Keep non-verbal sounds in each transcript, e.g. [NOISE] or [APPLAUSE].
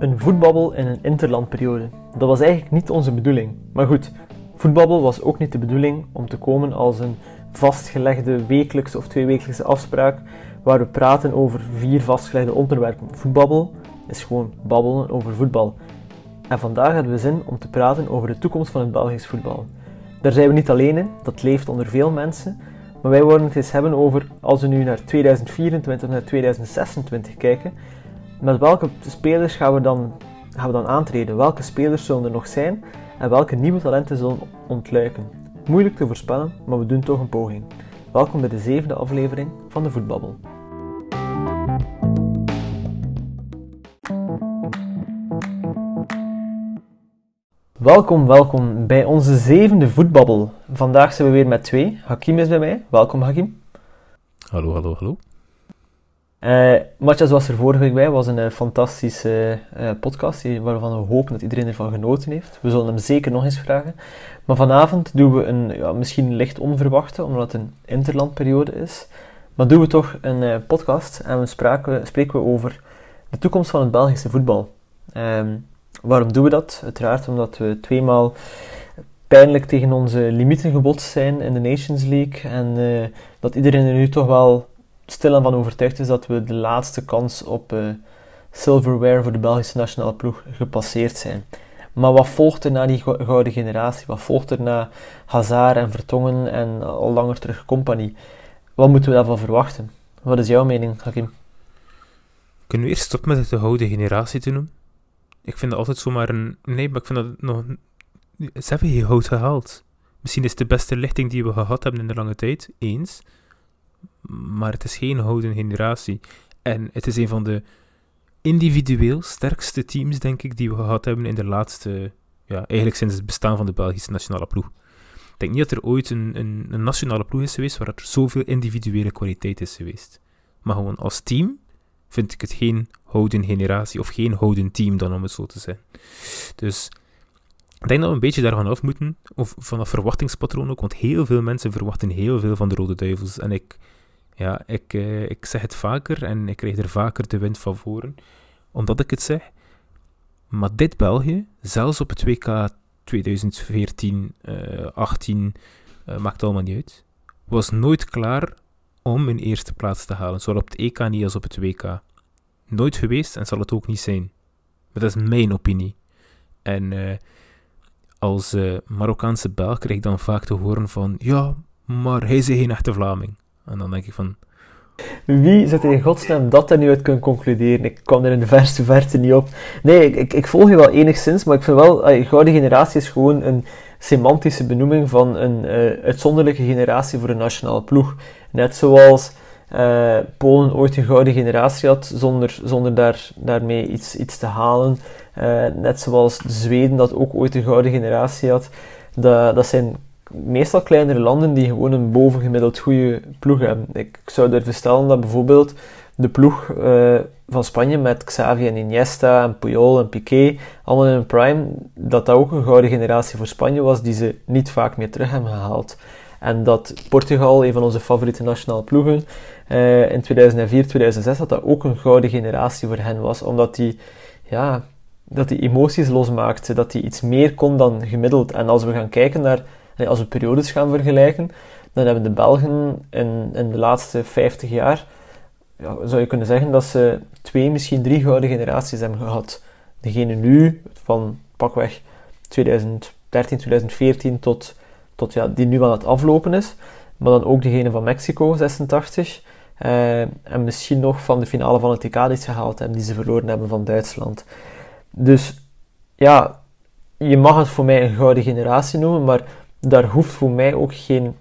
Een voetbabbel in een interlandperiode. Dat was eigenlijk niet onze bedoeling. Maar goed, voetbabbel was ook niet de bedoeling om te komen als een vastgelegde wekelijkse of tweewekelijkse afspraak waar we praten over vier vastgelegde onderwerpen. Voetbabbel is gewoon babbelen over voetbal. En vandaag hebben we zin om te praten over de toekomst van het Belgisch voetbal. Daar zijn we niet alleen in, dat leeft onder veel mensen, maar wij willen het eens hebben over, als we nu naar 2024 naar 2026 kijken, met welke spelers gaan we, dan, gaan we dan aantreden? Welke spelers zullen er nog zijn en welke nieuwe talenten zullen ontluiken? Moeilijk te voorspellen, maar we doen toch een poging. Welkom bij de zevende aflevering van de Voetbabbel. Welkom, welkom bij onze zevende voetbabbel. Vandaag zijn we weer met twee. Hakim is bij mij. Welkom, Hakim. Hallo, hallo, hallo. Uh, Matthias was er vorige week bij, was een uh, fantastische uh, podcast waarvan we hopen dat iedereen ervan genoten heeft. We zullen hem zeker nog eens vragen. Maar vanavond doen we een ja, misschien licht onverwachte, omdat het een interlandperiode is. Maar doen we toch een podcast en we spraken, spreken we over de toekomst van het Belgische voetbal. Um, waarom doen we dat? Uiteraard omdat we tweemaal pijnlijk tegen onze limieten gebotst zijn in de Nations League en dat iedereen er nu toch wel stilaan van overtuigd is dat we de laatste kans op uh, silverware voor de Belgische nationale ploeg gepasseerd zijn. Maar wat volgt er na die gouden generatie? Wat volgt er na Hazard en Vertongen en al langer terug Compagnie? Wat moeten we daarvan verwachten? Wat is jouw mening, Hakim? Kunnen we eerst stoppen met de gouden generatie te noemen? Ik vind dat altijd zomaar een... Nee, maar ik vind dat nog... Ze hebben geen goud gehaald. Misschien is het de beste lichting die we gehad hebben in de lange tijd, eens maar het is geen houden generatie. En het is een van de individueel sterkste teams, denk ik, die we gehad hebben in de laatste, ja, eigenlijk sinds het bestaan van de Belgische nationale ploeg. Ik denk niet dat er ooit een, een, een nationale ploeg is geweest waar er zoveel individuele kwaliteit is geweest. Maar gewoon als team vind ik het geen houden generatie of geen houden team dan om het zo te zijn. Dus ik denk dat we een beetje daarvan af moeten, of van dat verwachtingspatroon ook, want heel veel mensen verwachten heel veel van de Rode Duivels. En ik, ja, ik, eh, ik zeg het vaker en ik krijg er vaker de wind van voren, omdat ik het zeg. Maar dit België, zelfs op het WK 2014, uh, 18, uh, maakt allemaal niet uit, was nooit klaar om een eerste plaats te halen. Zowel op het EK niet als op het WK. Nooit geweest en zal het ook niet zijn. Maar dat is mijn opinie. En uh, als uh, Marokkaanse Belg krijg ik dan vaak te horen van ja, maar hij is geen echte Vlaming. En dan denk ik van... Wie zit in godsnaam dat er nu uit kunnen concluderen? Ik kwam er in de verste verte niet op. Nee, ik, ik, volg je wel enigszins, maar ik vind wel, uh, gouden generatie is gewoon een semantische benoeming van een uh, uitzonderlijke generatie voor een nationale ploeg. Net zoals uh, Polen ooit een gouden generatie had, zonder, zonder daar, daarmee iets, iets te halen. Uh, net zoals Zweden dat ook ooit een gouden generatie had. Dat, dat zijn meestal kleinere landen die gewoon een bovengemiddeld goede ploeg hebben. Ik zou durven stellen dat bijvoorbeeld de ploeg uh, van Spanje met Xavi en Iniesta en Puyol en Piqué, allemaal in prime, dat dat ook een gouden generatie voor Spanje was die ze niet vaak meer terug hebben gehaald. En dat Portugal, een van onze favoriete nationale ploegen, uh, in 2004, 2006, dat dat ook een gouden generatie voor hen was, omdat die, ja, dat die emoties losmaakte, dat die iets meer kon dan gemiddeld. En als we gaan kijken naar als we periodes gaan vergelijken, dan hebben de Belgen in, in de laatste 50 jaar, ja, zou je kunnen zeggen dat ze twee, misschien drie gouden generaties hebben gehad. Degene nu, van pakweg 2013, 2014 tot, tot ja, die nu aan het aflopen is. Maar dan ook degene van Mexico, 86. Uh, en misschien nog van de finale van het TK die ze gehaald hebben, die ze verloren hebben van Duitsland. Dus ja, je mag het voor mij een gouden generatie noemen, maar daar hoeft voor mij ook geen,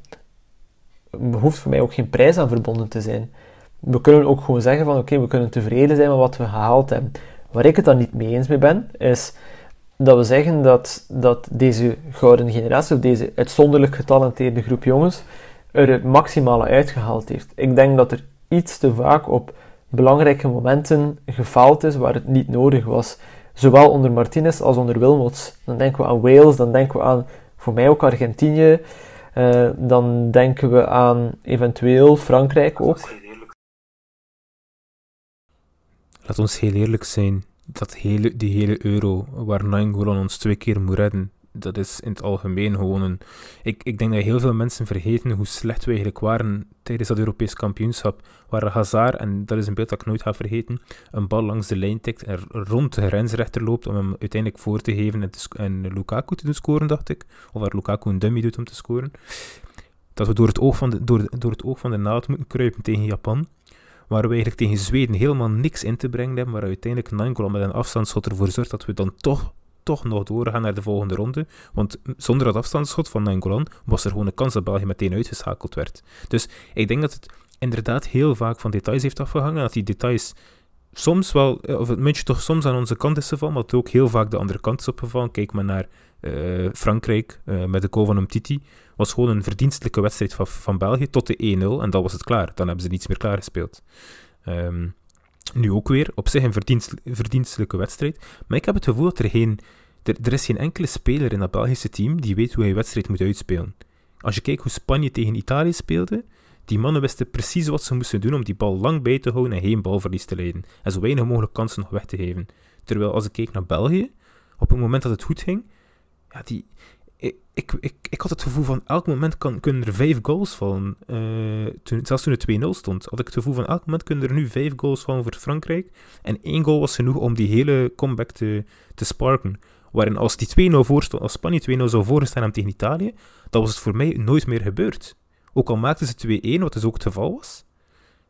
hoeft voor mij ook geen prijs aan verbonden te zijn. We kunnen ook gewoon zeggen van oké, we kunnen tevreden zijn met wat we gehaald hebben. Waar ik het dan niet mee eens mee ben, is dat we zeggen dat, dat deze gouden generatie, of deze uitzonderlijk getalenteerde groep jongens, er het maximale uitgehaald heeft. Ik denk dat er iets te vaak op belangrijke momenten gefaald is waar het niet nodig was. Zowel onder Martinez als onder Wilmots. Dan denken we aan Wales, dan denken we aan voor mij ook Argentinië. Uh, dan denken we aan eventueel Frankrijk ook. Laat ons heel eerlijk zijn. Dat hele, die hele euro, waar Nainggolan ons twee keer moet redden, dat is in het algemeen gewoon een... Ik, ik denk dat heel veel mensen vergeten hoe slecht we eigenlijk waren tijdens dat Europees kampioenschap, waar Hazard, en dat is een beeld dat ik nooit ga vergeten, een bal langs de lijn tikt en rond de grensrechter loopt om hem uiteindelijk voor te geven en, en Lukaku te doen scoren, dacht ik. Of waar Lukaku een dummy doet om te scoren. Dat we door het oog van de, door, door het oog van de naald moeten kruipen tegen Japan waar we eigenlijk tegen Zweden helemaal niks in te brengen hebben, maar uiteindelijk Nainggolan met een afstandsschot ervoor zorgt dat we dan toch toch nog doorgaan naar de volgende ronde. Want zonder dat afstandsschot van Nangolan was er gewoon een kans dat België meteen uitgeschakeld werd. Dus ik denk dat het inderdaad heel vaak van details heeft afgehangen. Dat die details soms wel, of het muntje toch soms aan onze kant is gevallen, maar het ook heel vaak de andere kant is opgevallen. Kijk maar naar uh, Frankrijk uh, met de goal van Umtiti. was gewoon een verdienstelijke wedstrijd van, van België tot de 1-0 en dat was het klaar. Dan hebben ze niets meer klaargespeeld. Um, nu ook weer, op zich een verdienst, verdienstelijke wedstrijd. Maar ik heb het gevoel dat er geen... Er, er is geen enkele speler in dat Belgische team die weet hoe hij een wedstrijd moet uitspelen. Als je kijkt hoe Spanje tegen Italië speelde, die mannen wisten precies wat ze moesten doen om die bal lang bij te houden en geen balverlies te leiden. En zo weinig mogelijk kansen nog weg te geven. Terwijl als ik keek naar België, op het moment dat het goed ging, ja, die, ik, ik, ik, had het gevoel van elk moment kan, kunnen er vijf goals vallen. Uh, toen, zelfs toen het 2-0 stond, had ik het gevoel van elk moment kunnen er nu vijf goals vallen voor Frankrijk. En één goal was genoeg om die hele comeback te, te sparken. Waarin als, die 2-0 voorstond, als Spanje 2-0 zou voorstaan tegen Italië, dan was het voor mij nooit meer gebeurd. Ook al maakten ze 2-1, wat dus ook het geval was,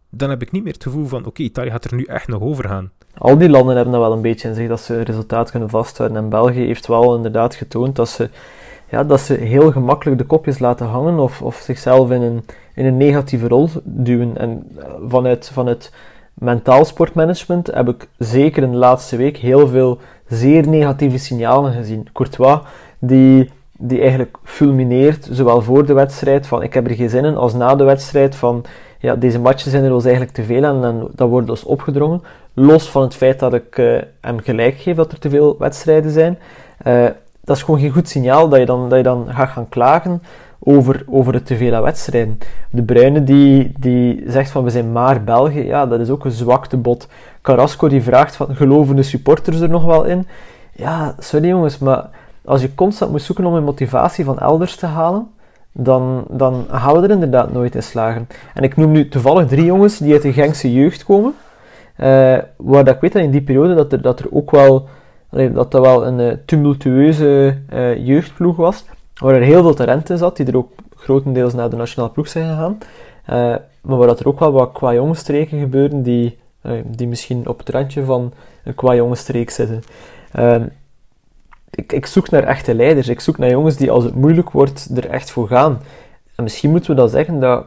dan heb ik niet meer het gevoel van, oké, Italië gaat er nu echt nog over gaan. Al die landen hebben dat wel een beetje in zich, dat ze resultaat kunnen vasthouden. En België heeft wel inderdaad getoond dat ze ja, dat ze heel gemakkelijk de kopjes laten hangen of, of zichzelf in een, in een negatieve rol duwen. En eh, vanuit, vanuit mentaal sportmanagement heb ik zeker in de laatste week heel veel zeer negatieve signalen gezien. Courtois, die, die eigenlijk fulmineert, zowel voor de wedstrijd van ik heb er geen zin in, als na de wedstrijd van ja, deze matchen zijn er ons eigenlijk te veel en, en dat wordt dus opgedrongen. Los van het feit dat ik uh, hem gelijk geef dat er te veel wedstrijden zijn. Uh, dat is gewoon geen goed signaal dat je dan, dat je dan gaat gaan klagen over, over het teveel wedstrijden. De Bruyne die, die zegt van we zijn maar België, ja, dat is ook een zwaktebod. Carrasco die vraagt van geloven de supporters er nog wel in? Ja, sorry jongens, maar als je constant moet zoeken om een motivatie van elders te halen, dan, dan gaan we er inderdaad nooit in slagen. En ik noem nu toevallig drie jongens die uit de Gengse jeugd komen, uh, waar dat ik weet dat in die periode dat er, dat er ook wel dat dat wel een uh, tumultueuze uh, jeugdploeg was, waar er heel veel talent in zat, die er ook grotendeels naar de nationale ploeg zijn gegaan. Maar waar dat er ook wel wat qua jongensstreken gebeuren die, die misschien op het randje van een qua jongensstreek zitten. Ehm, ik, ik, zoek naar echte leiders. Ik zoek naar jongens die als het moeilijk wordt er echt voor gaan. En misschien moeten we dan zeggen dat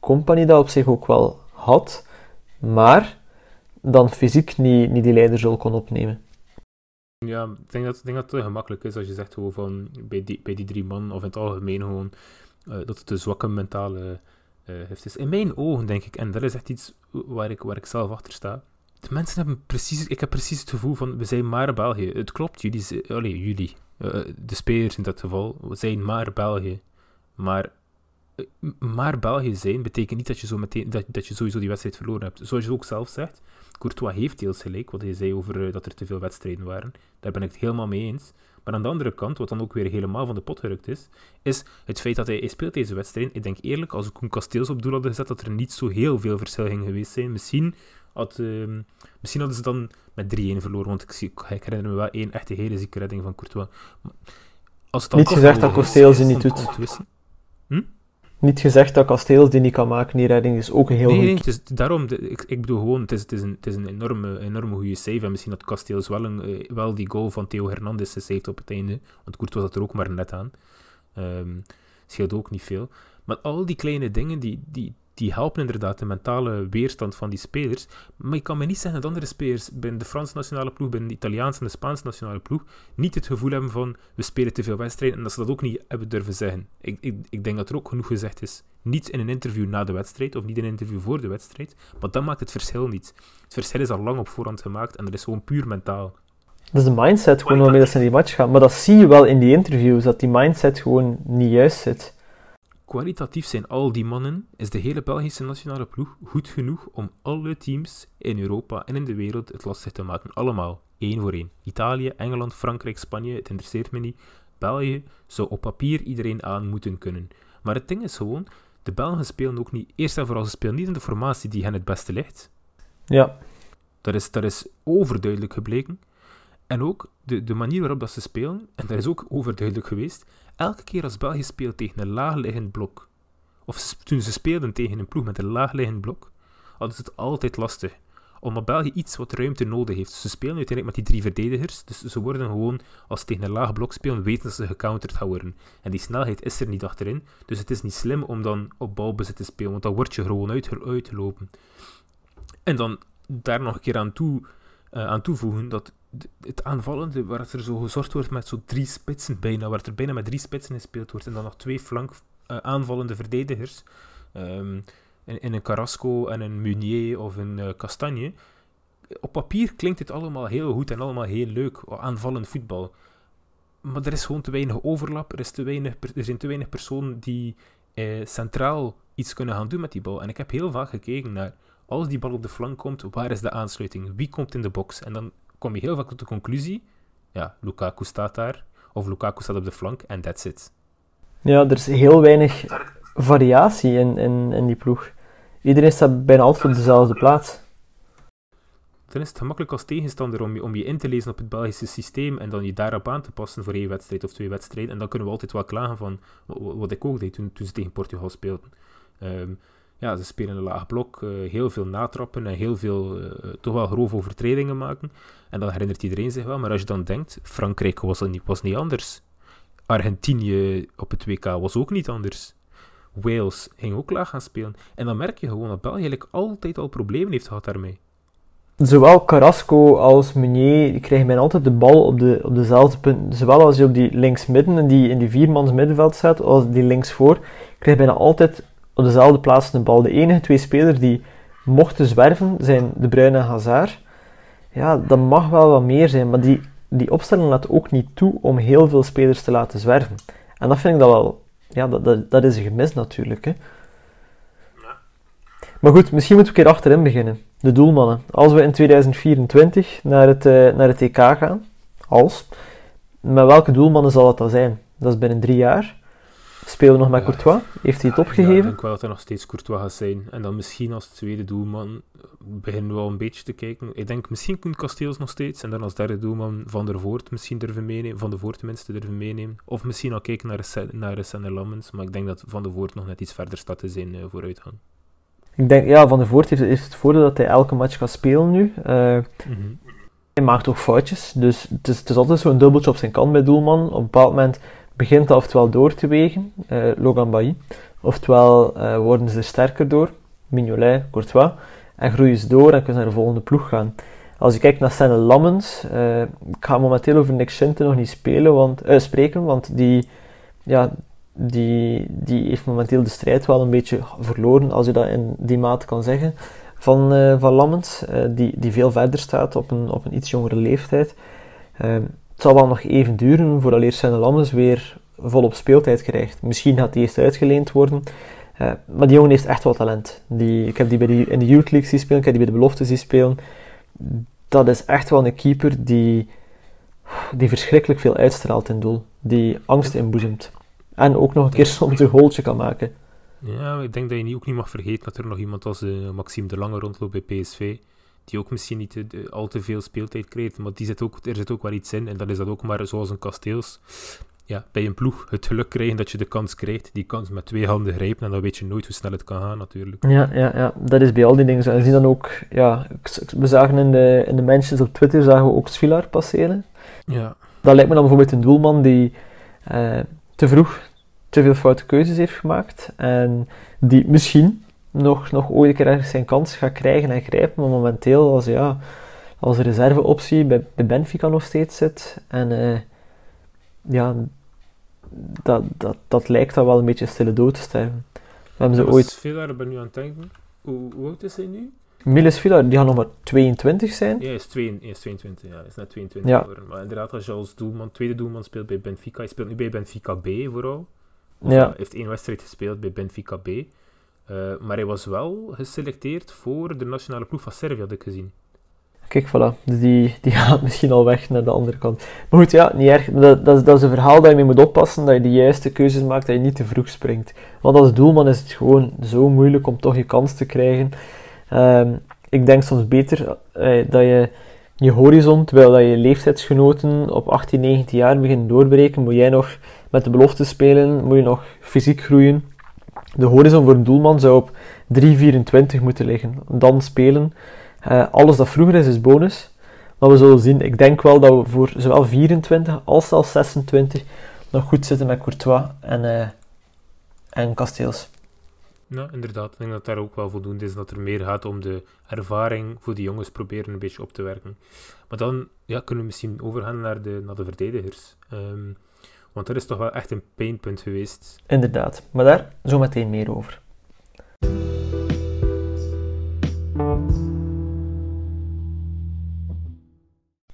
Company dat op zich ook wel had, maar dan fysiek niet, niet die leidersrol kon opnemen. Ja, ik denk dat, denk dat het gemakkelijk is als je zegt gewoon van bij die, bij die drie mannen of in het algemeen gewoon uh, dat het een zwakke mentale uh, heeft is. In mijn ogen denk ik, en dat is echt iets waar ik, waar ik zelf achter sta. Mensen hebben precies, ik heb precies het gevoel van we zijn maar België. Het klopt, jullie, allee, jullie uh, de spelers in dat geval, we zijn maar België. Maar maar België zijn betekent niet dat je, zo meteen, dat, dat je sowieso die wedstrijd verloren hebt. Zoals je ook zelf zegt, Courtois heeft deels gelijk, wat hij zei over dat er te veel wedstrijden waren. Daar ben ik het helemaal mee eens. Maar aan de andere kant, wat dan ook weer helemaal van de pot gerukt is, is het feit dat hij, speelt deze wedstrijd. Ik denk eerlijk, als ik een Kasteels op doel hadden gezet, dat er niet zo heel veel verschil ging geweest zijn. Misschien, had, uh, misschien hadden ze dan met 3-1 verloren, want ik, zie, ik herinner me wel één echte hele zieke redding van Courtois. Maar als het niet gezegd dat Kasteels niet doet. Hm? niet gezegd dat Kasteels die niet kan maken, die redding is ook heel nee, goed. Nee, het is daarom, ik, ik bedoel gewoon, het is, het is een, het is een enorme, enorme goede save. En misschien dat Kasteels wel, een, eh, wel die goal van Theo Hernandez saved op het einde. Want was dat er ook maar net aan. Um, scheelt ook niet veel. Maar al die kleine dingen, die, die, die helpen inderdaad de mentale weerstand van die spelers. Maar ik kan me niet zeggen dat andere spelers binnen de Franse nationale ploeg, binnen de Italiaanse en de Spaanse nationale ploeg, niet het gevoel hebben van we spelen te veel wedstrijden en dat ze dat ook niet hebben durven zeggen. Ik, ik, ik denk dat er ook genoeg gezegd is. Niet in een interview na de wedstrijd of niet in een interview voor de wedstrijd, maar dat maakt het verschil niet. Het verschil is al lang op voorhand gemaakt en dat is gewoon puur mentaal. Dat is de mindset gewoon waarmee dat ze in die match gaan. Maar dat zie je wel in die interviews, dat die mindset gewoon niet juist zit. Kwalitatief zijn al die mannen, is de hele Belgische nationale ploeg goed genoeg om alle teams in Europa en in de wereld het lastig te maken. Allemaal, één voor één. Italië, Engeland, Frankrijk, Spanje, het interesseert me niet. België zou op papier iedereen aan moeten kunnen. Maar het ding is gewoon, de Belgen spelen ook niet, eerst en vooral, ze spelen niet in de formatie die hen het beste ligt. Ja. Dat is, dat is overduidelijk gebleken. En ook de, de manier waarop dat ze spelen, en dat is ook overduidelijk geweest, elke keer als België speelt tegen een laagliggend blok, of toen ze speelden tegen een ploeg met een laagliggend blok, hadden ze het altijd lastig. Omdat België iets wat ruimte nodig heeft. Ze spelen uiteindelijk met die drie verdedigers, dus ze worden gewoon, als ze tegen een laag blok spelen, weten dat ze gecounterd gaan worden. En die snelheid is er niet achterin, dus het is niet slim om dan op balbezit te spelen, want dan word je gewoon uit, uitgelopen. En dan daar nog een keer aan, toe, uh, aan toevoegen dat het aanvallende, waar er zo gezorgd wordt met zo drie spitsen bijna, waar er bijna met drie spitsen gespeeld wordt, en dan nog twee flank uh, aanvallende verdedigers, um, in, een Carrasco en een Munier of een uh, Castagne. Op papier klinkt het allemaal heel goed en allemaal heel leuk, aanvallend voetbal. Maar er is gewoon te weinig overlap, er, is te weinig, er zijn te weinig personen die eh, centraal iets kunnen gaan doen met die bal. En ik heb heel vaak gekeken naar, als die bal op de flank komt, waar is de aansluiting? Wie komt in de box? En dan kom je heel vaak tot de conclusie, ja, Lukaku staat daar, of Lukaku staat op de flank, en that's it. Ja, er is heel weinig variatie in, in, in die ploeg. Iedereen staat bijna altijd op dezelfde plaats. Dan is het gemakkelijk als tegenstander om je, om je in te lezen op het Belgische systeem en dan je daarop aan te passen voor één wedstrijd of twee wedstrijden. En dan kunnen we altijd wel klagen van wat ik ook deed toen, toen ze tegen Portugal speelden. Um, ja, ze spelen een laag blok, uh, heel veel natrappen en heel veel uh, toch wel grove overtredingen maken. En dan herinnert iedereen zich wel. Maar als je dan denkt, Frankrijk was, niet, was niet anders. Argentinië op het WK was ook niet anders. Wales ging ook laag gaan spelen. En dan merk je gewoon dat België eigenlijk altijd al problemen heeft gehad daarmee. Zowel Carrasco als Meunier krijgen bijna altijd de bal op, de, op dezelfde punt. Zowel als je op die linksmidden, in die, in die viermans middenveld staat, als die linksvoor, krijg je bijna altijd op dezelfde plaats de bal. De enige twee spelers die mochten zwerven zijn De Bruyne en Hazard. Ja, dat mag wel wat meer zijn, maar die, die opstelling laat ook niet toe om heel veel spelers te laten zwerven. En dat vind ik dat wel... Ja, dat, dat, dat is een gemis natuurlijk. Hè. Maar goed, misschien moeten we een keer achterin beginnen. De doelmannen. Als we in 2024 naar het, uh, naar het EK gaan, als, met welke doelmannen zal dat dan zijn? Dat is binnen drie jaar. Spelen we nog met Courtois? Heeft hij het opgegeven? Ja, ik denk wel dat er nog steeds Courtois gaat zijn. En dan misschien als tweede doelman beginnen we wel een beetje te kijken. Ik denk misschien kunt Kasteels nog steeds. En dan als derde doelman Van der Voort misschien durven meenemen. Van der Voort tenminste durven meenemen. Of misschien al kijken naar, naar Sander Lammens. Maar ik denk dat Van der Voort nog net iets verder staat te zijn uh, vooruitgang. Ik denk, ja, Van der Voort heeft, heeft, het voordeel dat hij elke match gaat spelen nu. Uh, mm Hij maakt ook foutjes. Dus het is, het is altijd zo'n dubbeltje op zijn kant bij doelman. Op een bepaald moment begint dat oftewel door te wegen, uh, Logan Bailly, oftewel uh, worden ze sterker door, Mignolet, Courtois, en groeien ze door en kunnen ze naar de volgende ploeg gaan. Als je kijkt naar Senne Lammens, uh, ik ga momenteel over Nick nog niet spelen, want, spreken, want die, ja, die, die heeft momenteel de strijd wel een beetje verloren, als je dat in die mate kan zeggen, van, van Lammens, die, die veel verder staat op een, op een iets jongere leeftijd. Het zal wel nog even duren voordat Leersenne Lammes weer volop speeltijd krijgt. Misschien gaat hij eerst uitgeleend worden. Uh, maar die jongen heeft echt wel talent. Die, ik heb die, bij die in de Youth League zien spelen, ik heb die bij de belofte zien spelen. Dat is echt wel een keeper die, die verschrikkelijk veel uitstraalt in doel. Die angst inboezemt. En ook nog een keer soms een goaltje kan maken. Ja, ik denk dat je ook niet mag vergeten dat er nog iemand als uh, Maxime de Lange rondloopt bij PSV die ook misschien niet al te veel speeltijd krijgt. Maar die zit ook, er zit ook wel iets in. En dat is dat ook maar zoals een kasteels. Ja, bij een ploeg het geluk krijgen dat je de kans krijgt. Die kans met twee handen grijpen. En dan weet je nooit hoe snel het kan gaan, natuurlijk. Ja, ja, ja. dat is bij al die dingen zo. En zien dan ook, ja, we zagen in de, in de mentions op Twitter zagen we ook Svilar passeren. Ja. Dat lijkt me dan bijvoorbeeld een doelman die uh, te vroeg te veel foute keuzes heeft gemaakt. En die misschien nog, nog ooit een keer ergens zijn kans gaat krijgen en grijpen. Maar momenteel als, ja, als reserveoptie bij, bij Benfica nog steeds zit. En uh, ja, dat, dat, dat lijkt dan wel een beetje stille dood te sterven. We hebben ze ooit... Villar, ben nu aan het denken. Hoe, hoe oud is hij nu? Miles Villar, die gaat nog maar 22 zijn. Ja, hij is, twee, hij is 22, ja. Hij is net 22 geworden. Maar inderdaad, als je als doelman, tweede doelman speelt bij Benfica, hij speelt nu bij Benfica B vooral. Of Ja. hij heeft één wedstrijd gespeeld bij Benfica B. Eh, maar hij was wel geselecteerd voor de nationale ploeg van Servië, had ik gezien. Kijk, voilà. Dus die, die [LAUGHS] gaat misschien al weg naar de andere kant. Maar goed, ja, niet erg. Dat, dat, is- dat is een verhaal dat je mee moet oppassen, dat je de juiste keuzes maakt, dat je niet te vroeg springt. Want als doelman is het gewoon zo moeilijk om toch je kans te krijgen. Ehm, ik denk soms beter eh, dat je je horizon, terwijl dat je leeftijdsgenoten op 18, 19 jaar beginnen doorbreken, moet jij nog met de belofte spelen, moet je nog fysiek groeien. De horizon voor een doelman zou op 3,24 moeten liggen. Dan spelen. Eh, alles dat vroeger is, is bonus. Maar we zullen zien. Ik denk wel dat we voor zowel 24 als zelfs 26 nog goed zitten met Courtois en, eh en Kasteels. Ja, inderdaad. Ik denk dat daar ook wel voldoende is dat er meer gaat om de ervaring voor die jongens proberen een beetje op te werken. Maar dan ja, kunnen we misschien overgaan naar de, naar de verdedigers. Ehm, want dat is toch wel echt een pijnpunt geweest. Inderdaad. Maar daar zo meteen meer over.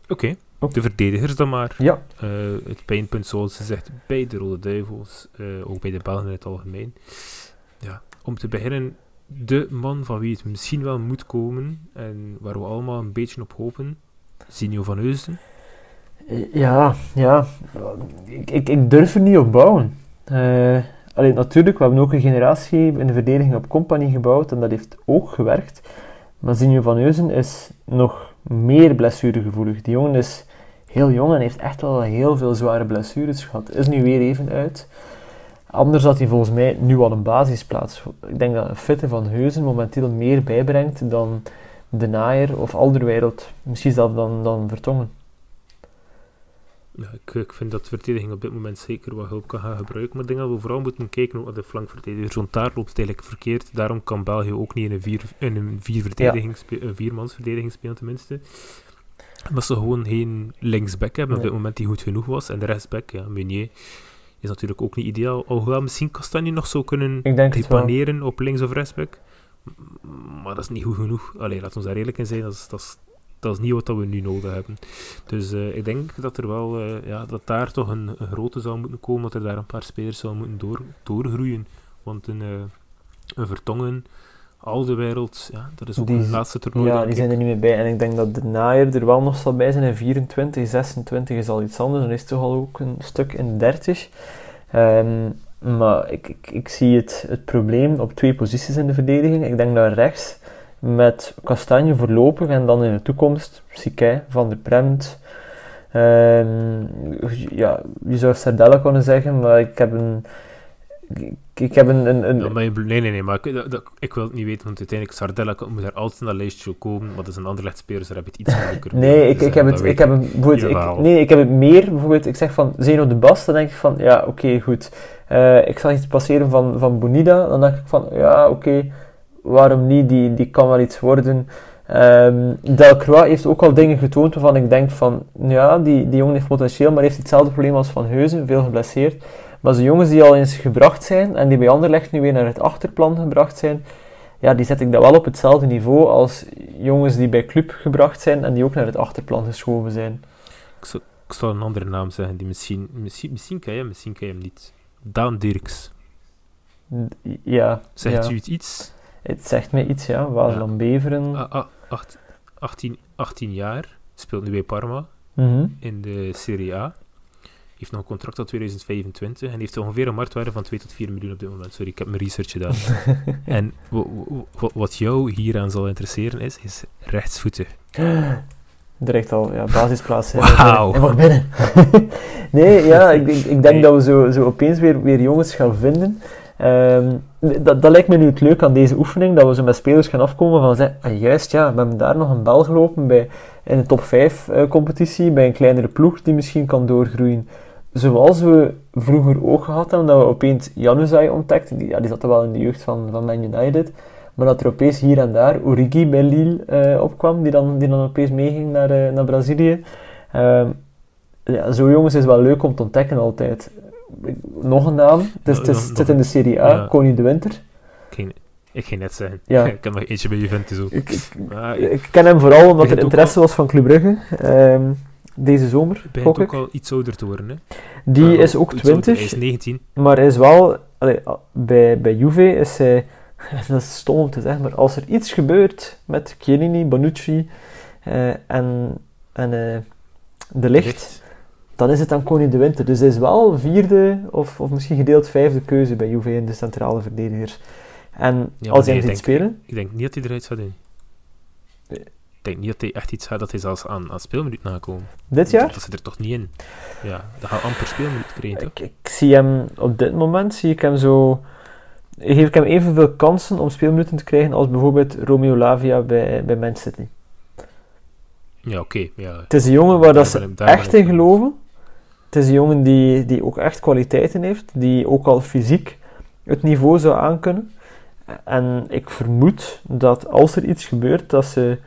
Oké, Oké. de verdedigers dan maar. Ja, Eh, het pijnpunt, zoals ze zegt, bij de Rode Duivels, eh, ook bij de Belgen in het algemeen. Ja, om te beginnen, de man van wie het misschien wel moet komen en waar we allemaal een beetje op hopen, Zinio van Heusden. Ja, ja. Ik, durf er niet op bouwen. Eh, alleen natuurlijk, we hebben ook een generatie in de verdediging op compagnie gebouwd en dat heeft ook gewerkt. Maar Zinjo van Heusen is nog meer blessuregevoelig. Die jongen is heel jong en heeft echt wel heel veel zware blessures gehad. Is nu weer even uit. Anders had hij volgens mij nu al een basisplaats. Ik denk dat een fitte van Heusen momenteel meer bijbrengt dan De Naaier of Alderweireld. Misschien zelfs dan, dan Vertongen. Ja, ik, ik vind dat de verdediging op dit moment zeker wat hulp kan gaan gebruiken. Maar ik denk dat we vooral moeten kijken ook naar de flankverdedigers. Want daar loopt het eigenlijk verkeerd. Daarom kan België ook niet in een, vier, in een, vier verdediging een viermansverdediging spelen, tenminste. Omdat ze gewoon geen linksback hebben op dit moment die goed genoeg was. En de rechtsback, ja, Meunier, is natuurlijk ook niet ideaal. Alhoewel misschien Kastanje nog zou kunnen depaneren op links- of rechtsback. Maar dat is niet goed genoeg. Allee, laat ons daar eerlijk in zijn. Dat is, dat is, dat is niet wat dat we nu nodig hebben. Dus eh, ik denk dat er wel, eh, ja, dat daar toch een, een grote zou moeten komen, dat er daar een paar spelers zou moeten door, doorgroeien. Want een, eh, een Vertongen, al de wereld, ja, dat is ook Die een laatste toernooi. Ja, die ik. zijn er niet meer bij. En ik denk dat de naaier er wel nog zal bij zijn in 24, 26 is al iets anders. Dan is het toch al ook een stuk in 30. Ehm, maar ik, ik, ik zie het, het probleem op twee posities in de verdediging. Ik denk dat rechts met Kastanje voorlopig en dan in de toekomst Sikai, Van der Premt. Ehm, ja, je zou Sardella kunnen zeggen, maar ik heb een... Ik, ik heb een... een, een Ja, maar je bl- nee, nee, nee, maar ik, dat, dat- ik wil het niet weten, want uiteindelijk Sardella moet daar altijd in dat lijstje komen, maar dat is een ander spelers, daar heb je het iets moeilijker Nee, ik, ik zeggen, heb het, ik heb het ik, nee, ik heb het meer, bijvoorbeeld, ik zeg van Zeno de Bas, dan denk ik van, ja, oké, goed. Eh, ik zag iets passeren van, van Bonida, dan denk ik van, ja, oké, waarom niet, die, die kan wel iets worden. Ehm Delcroix heeft ook al dingen getoond waarvan ik denk van, ja, die, die jongen heeft potentieel, maar heeft hetzelfde probleem als Van Heuzen, veel geblesseerd. Maar de jongens die al eens gebracht zijn, en die bij Anderlecht nu weer naar het achterplan gebracht zijn, ja, die zet ik dan wel op hetzelfde niveau als jongens die bij club gebracht zijn en die ook naar het achterplan geschoven zijn. Ik zal een andere naam zeggen, die misschien, misschien, misschien ken je hem, misschien je hem niet. Daan Dirks. Ja, Zegt ja. u het iets? Het zegt mij iets, ja. Waasland Beveren. Ah, ah, acht- 18, 18 jaar, speelt nu bij Parma Mhm. in de Serie A. Heeft nog een contract tot 2025 en heeft ongeveer een marktwaarde van 2 tot 4 miljoen op dit moment. Sorry, ik heb mijn research gedaan. [LAUGHS] en wa- wa- wa- wat jou hieraan zal interesseren is, is rechtsvoetig. [GASPS] Direct al, ja, basisplaats. Wauw. Hij mag binnen. [LAUGHS] nee, ja, ik, ik, ik denk dat we zo, zo opeens weer, weer jongens gaan vinden. Ehm, dat, dat lijkt me nu het leuk aan deze oefening, dat we zo met spelers gaan afkomen van zeggen, ah, juist ja, we hebben daar nog een bel gelopen bij, in de top 5 eh, competitie, bij een kleinere ploeg die misschien kan doorgroeien. Zoals we vroeger ook gehad hebben, dat we opeens Januzaj ontdekten, die, ja, die zat er wel in de jeugd van, van Man United, maar dat er opeens hier en daar Origi bij Lille eh, opkwam, die dan, die dan opeens meeging naar, eh, naar Brazilië. Ehm, ja, zo jongens is wel leuk om te ontdekken altijd. Nog een naam, het, is, het, is- het zit in de Serie A, Ja. Koning de Winter. Ik ging, ik ging net zeggen, Ja. [LAUGHS] ik heb nog eentje bij Juventus ook. Ik, ik, Maar ik- ik ken hem vooral omdat er interesse was van Club Brugge. Ehm, deze zomer, begint ook ik. al iets ouder te worden. Hè. Die Maar is ook iets ouder. 20, Hij is 19. maar hij is wel... allee, bij, bij Juve is hij... [LAUGHS] Dat is stom om te zeggen, maar als er iets gebeurt met Chiellini, Bonucci eh, en, en eh, De Ligt, dan is het aan Koning de Winter. Dus hij is wel vierde of, of misschien gedeeld vijfde keuze bij Juve in de centrale verdedigers. En Ja, als hij nee, hem ziet denk- spelen... Ik denk niet dat hij eruit gaat in. Nee. Ik denk niet dat hij echt iets gaat dat hij zelfs aan, aan speelminuut nakomen. Dit jaar? Dat zit er toch niet in. Ja, dat gaat amper speelminuut krijgen. toch? Ik, ik zie hem op dit moment, zie ik hem zo... Geef ik hem evenveel kansen om speelminuten te krijgen als bijvoorbeeld Romeo Lavia bij, bij Man City. Ja, oké. ja. Het is een jongen waar dat ze echt in geloven. Het is een jongen die, die ook echt kwaliteiten heeft, die ook al fysiek het niveau zou aankunnen. En ik vermoed dat als er iets gebeurt, dat ze...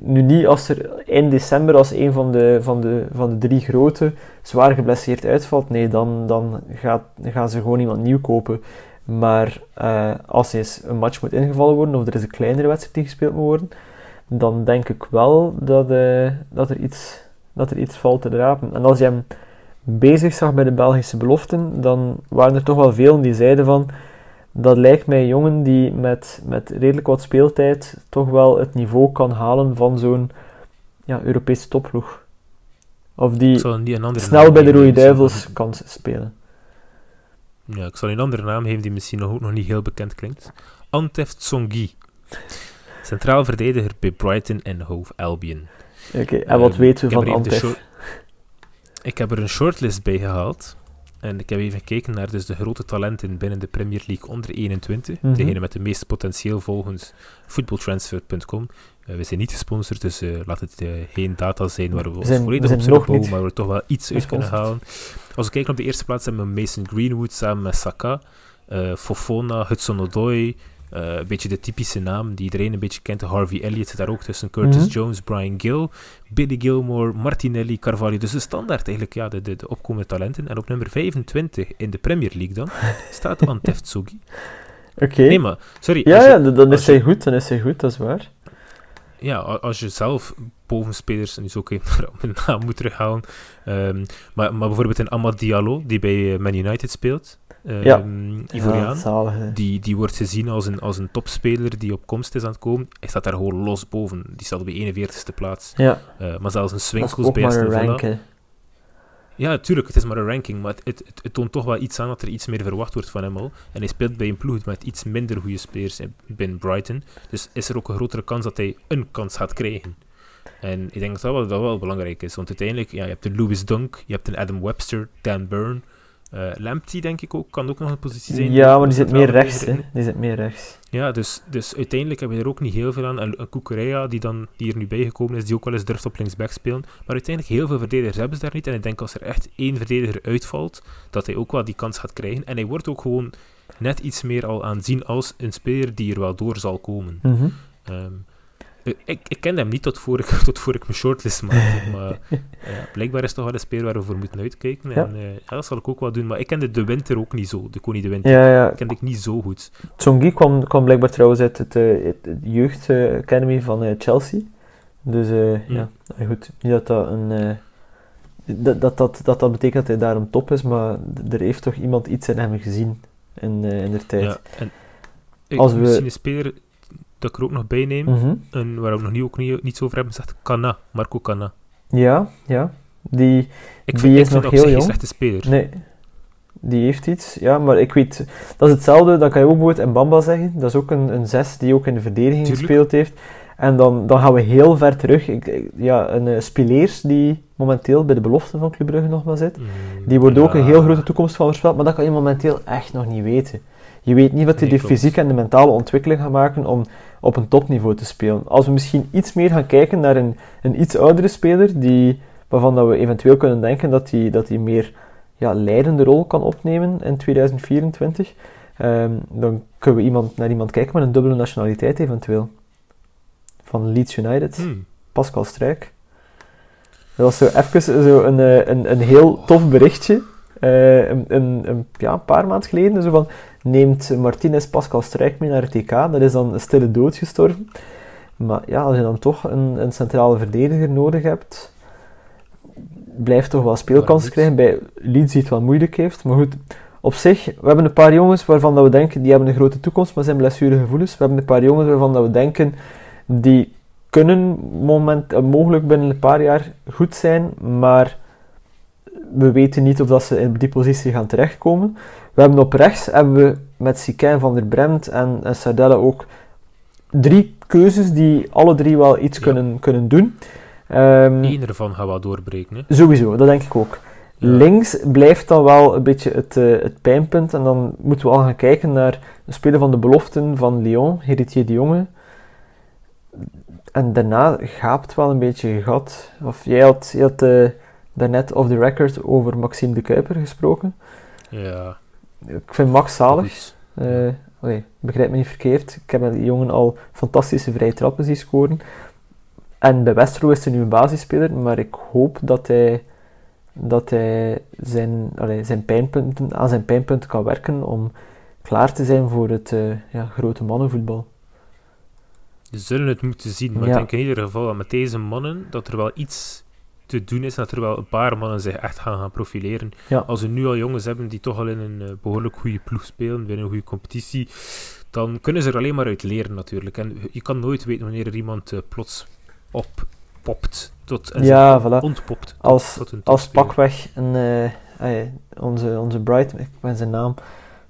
Nu niet als er in december als een van de, van de, van de drie grote zwaar geblesseerd uitvalt. Nee, dan, dan gaat, gaan ze gewoon iemand nieuw kopen. Maar eh, als eens een match moet ingevallen worden, of er is een kleinere wedstrijd die gespeeld moet worden, dan denk ik wel dat, eh, dat, er, iets, dat er iets valt te drapen. En als je hem bezig zag bij de Belgische beloften, dan waren er toch wel velen die zeiden van dat lijkt mij een jongen die met, met redelijk wat speeltijd toch wel het niveau kan halen van zo'n ja, Europese topploeg. Of die snel bij de Rode Duivels kan spelen. Ja, ik zal een andere naam geven die misschien nog, ook nog niet heel bekend klinkt. Antef Tsongi. Centraal verdediger bij Brighton en Hove Albion. Oké, en wat Ehm, weten ik we van Antef? Ik heb er een shortlist bij gehaald. En ik heb even gekeken naar dus de grote talenten binnen de Premier League onder 21. Mhm. Degene met de meeste potentieel volgens footballtransfer.com. Eh, we zijn niet gesponsord, dus eh, laat het eh, geen data zijn waar we, We ons zijn- we volledig op zullen bouwen, maar we er toch wel iets uit kunnen halen. Als we kijken op de eerste plaats hebben we Mason Greenwood samen met Saka, Fofona, Hudson Eh, een beetje de typische naam die iedereen een beetje kent. Harvey Elliott zit daar ook tussen, Curtis Mhm. Jones, Brian Gill, Billy Gilmore, Martinelli, Carvalho. Dus de standaard eigenlijk, ja, de, de, de opkomende talenten. En op nummer 25 in de Premier League dan [LAUGHS] staat Antef Tsugi. Oké. Nee, maar, sorry. Ja, je- ja, dan is hij goed, dan is hij goed, dat is waar. Ja, als je zelf bovenspelers, en even op mijn [LAUGHS] naam moet terughalen, ehm, maar, maar bijvoorbeeld een Amad Diallo, die bij eh, Man United speelt, ehm Ja. Ivoriaan, Ja, zalige. die, die wordt gezien als een, als een topspeler die op komst is aan het komen. Hij staat daar gewoon los boven. Die staat op de 41ste plaats. Ja, Eh, maar zelfs een is Swinkels bij Aston Villa. Ja, tuurlijk, het is maar een ranking, maar het, het, toont toch wel iets aan dat er iets meer verwacht wordt van hem al. En hij speelt bij een ploeg met iets minder goede spelers in- binnen Brighton. Dus is er ook een grotere kans dat hij een kans gaat krijgen. En ik denk dat dat wel, dat wel belangrijk is, want uiteindelijk, ja, je hebt een Louis Dunk, je hebt een Adam Webster, Dan Burn. Eh Lamptey, denk ik ook, kan ook nog een positie zijn. Ja, maar die zit meer rechts, hè. Die zit meer rechts. Ja, dus, dus uiteindelijk heb je er ook niet heel veel aan. En een Kukurea, die, dan, die er nu bijgekomen is, die ook wel eens durft op linksback spelen. Maar uiteindelijk, heel veel verdedigers hebben ze daar niet. En ik denk als er echt één verdediger uitvalt, dat hij ook wel die kans gaat krijgen. En hij wordt ook gewoon net iets meer al aanzien als een speler die er wel door zal komen. Eh, ik, ik kende hem niet tot voor ik, [LAUGHS] tot voor ik mijn shortlist maakte. [LAUGHS] maar ja, blijkbaar is het toch wel een speler waar we voor moeten uitkijken. Ja. En eh, ja, dat zal ik ook wel doen. Maar ik kende de winter ook niet zo. De koning de winter. Ja, ja. kende ik niet zo goed. Tsongi kwam, kwam blijkbaar trouwens uit het, eh, het, het jeugdacademy van eh, Chelsea. Dus eh, Hm. ja, goed. Niet dat dat een... eh, dat, dat, dat, dat dat betekent dat hij daar een top is, maar er heeft toch iemand iets in hem gezien in, eh, in de tijd. Ja, en ik, Als we- misschien een speler dat ik er ook nog bij neem, Mhm. en waar we nog niet, ook niet, niets over hebben, zegt Cana, Marco Cana. Ja, ja. Die, Ik Die vind, is ik vind nog op heel jong. slechte speler. nee, die heeft iets. Ja, maar ik weet... Dat is hetzelfde, dan kan je ook bijvoorbeeld Mbamba zeggen. Dat is ook een, een zes die ook in de verdediging Tuurlijk. gespeeld heeft. En dan, dan gaan we heel ver terug. Ik, ik- ja, een uh, Spileers die momenteel bij de belofte van Club Brugge nog maar zit. Mm, Die wordt ook een heel grote toekomst van voorspeld, maar dat kan je momenteel echt nog niet weten. Je weet niet wat hij Nee, de klopt. fysieke en de mentale ontwikkeling gaat maken om op een topniveau te spelen. Als we misschien iets meer gaan kijken naar een, een iets oudere speler, die, waarvan dat we eventueel kunnen denken dat hij dat die meer ja, leidende rol kan opnemen in 2024, ehm, dan kunnen we iemand, naar iemand kijken met een dubbele nationaliteit eventueel. Van Leeds United, Hmm. Pascal Struik. Dat was zo even zo een, eh, een, een heel tof berichtje. Eh, een, ja, een paar maanden geleden. Zo van, neemt Martinez Pascal Struik mee naar het TK. Dat is dan een stille dood gestorven. Maar ja, als je dan toch een, een centrale verdediger nodig hebt, blijft toch wel speelkansen krijgen. Bij Leeds die het wel moeilijk heeft. Maar goed, op zich, we hebben een paar jongens waarvan dat we denken, die hebben een grote toekomst, maar zijn blessuregevoelens. We hebben een paar jongens waarvan dat we denken, die kunnen moment, eh, mogelijk binnen een paar jaar goed zijn, maar we weten niet of dat ze in die positie gaan terechtkomen. We hebben op rechts hebben we met Sikin van der Bremt en, en Sardella ook drie keuzes die alle drie wel iets kunnen, kunnen doen. Um, Eén ervan gaat wel doorbreken. Hè? Sowieso, dat denk ik ook. Links blijft dan wel een beetje het, uh, het pijnpunt. En dan moeten we al gaan kijken naar de speler van de beloften van Lyon, Heritier de Jonge. En daarna gaapt wel een beetje je gat. Of jij had, je had uh, daarnet off the record over Maxime de Kuiper gesproken. Ja. Ik vind Max zalig. Uh, begrijp me niet verkeerd. Ik heb met die jongen al fantastische vrije trappen zien scoren. En bij Westerlo is hij nu een basisspeler, maar ik hoop dat hij, dat hij zijn, allee, zijn pijnpunten, aan zijn pijnpunten kan werken om klaar te zijn voor het uh, ja, grote mannenvoetbal. Je zullen het moeten zien, maar ik denk in ieder geval dat met deze mannen dat er wel iets te doen is, dat er wel een paar mannen zich echt gaan, gaan profileren. Als we nu al jongens hebben die toch al in een uh, behoorlijk goede ploeg spelen, binnen een goede competitie, dan kunnen ze er alleen maar uit leren natuurlijk. En je kan nooit weten wanneer er iemand uh, plots oppopt tot en ja, voilà. ontpopt. Tot, als tot een als pakweg een, uh, onze, onze Bright, ik ben zijn naam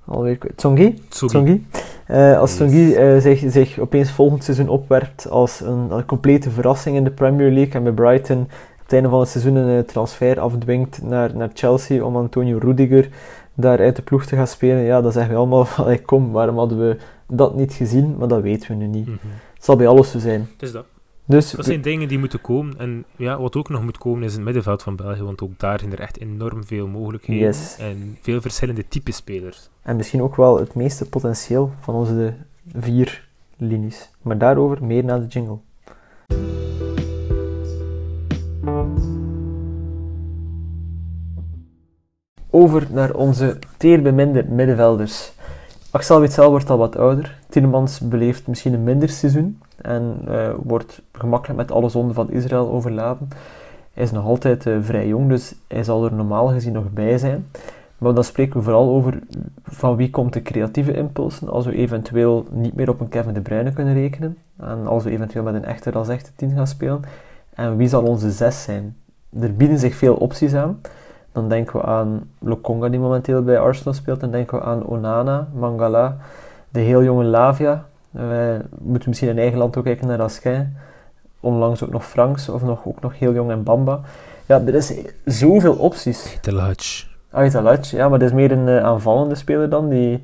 alweer Tsongi. Tsongi. Uh, als Tsongi uh, zich, zich opeens volgend seizoen opwerpt als een, een, complete verrassing in de Premier League en bij Brighton het einde van het seizoen een transfer afdwingt naar, naar Chelsea om Antonio Rudiger daar uit de ploeg te gaan spelen, ja, dan zeggen we allemaal [LAUGHS] van, kom, waarom hadden we dat niet gezien? Maar dat weten we nu niet. Mm Het zal bij alles zo zijn. Het is dat. Dus, dat zijn dingen die moeten komen. En ja, wat ook nog moet komen is het middenveld van België, want ook daar zijn er echt enorm veel mogelijkheden. En veel verschillende type spelers. En misschien ook wel het meeste potentieel van onze vier linies. Maar daarover meer na de jingle. Over naar onze teerbeminde middenvelders. Axel Witsel wordt al wat ouder. Tielemans beleeft misschien een minder seizoen en uh, wordt gemakkelijk met alle zonden van Israël overladen. Hij is nog altijd uh, vrij jong, dus hij zal er normaal gezien nog bij zijn. Maar dan spreken we vooral over van wie komt de creatieve impulsen als we eventueel niet meer op een Kevin De Bruyne kunnen rekenen. En als we eventueel met een echte als echte team gaan spelen. En wie zal onze zes zijn? Er bieden zich veel opties aan. Dan denken we aan Lokonga die momenteel bij Arsenal speelt. Dan denken we aan Onana, Mangala, de heel jonge Lavia. We moeten misschien in eigen land ook kijken naar Asquin. Onlangs ook nog Franks of nog, ook nog heel jong en Bamba. Ja, er is zoveel opties. Telach. Ah, ja, maar dat is meer een uh, aanvallende speler dan die,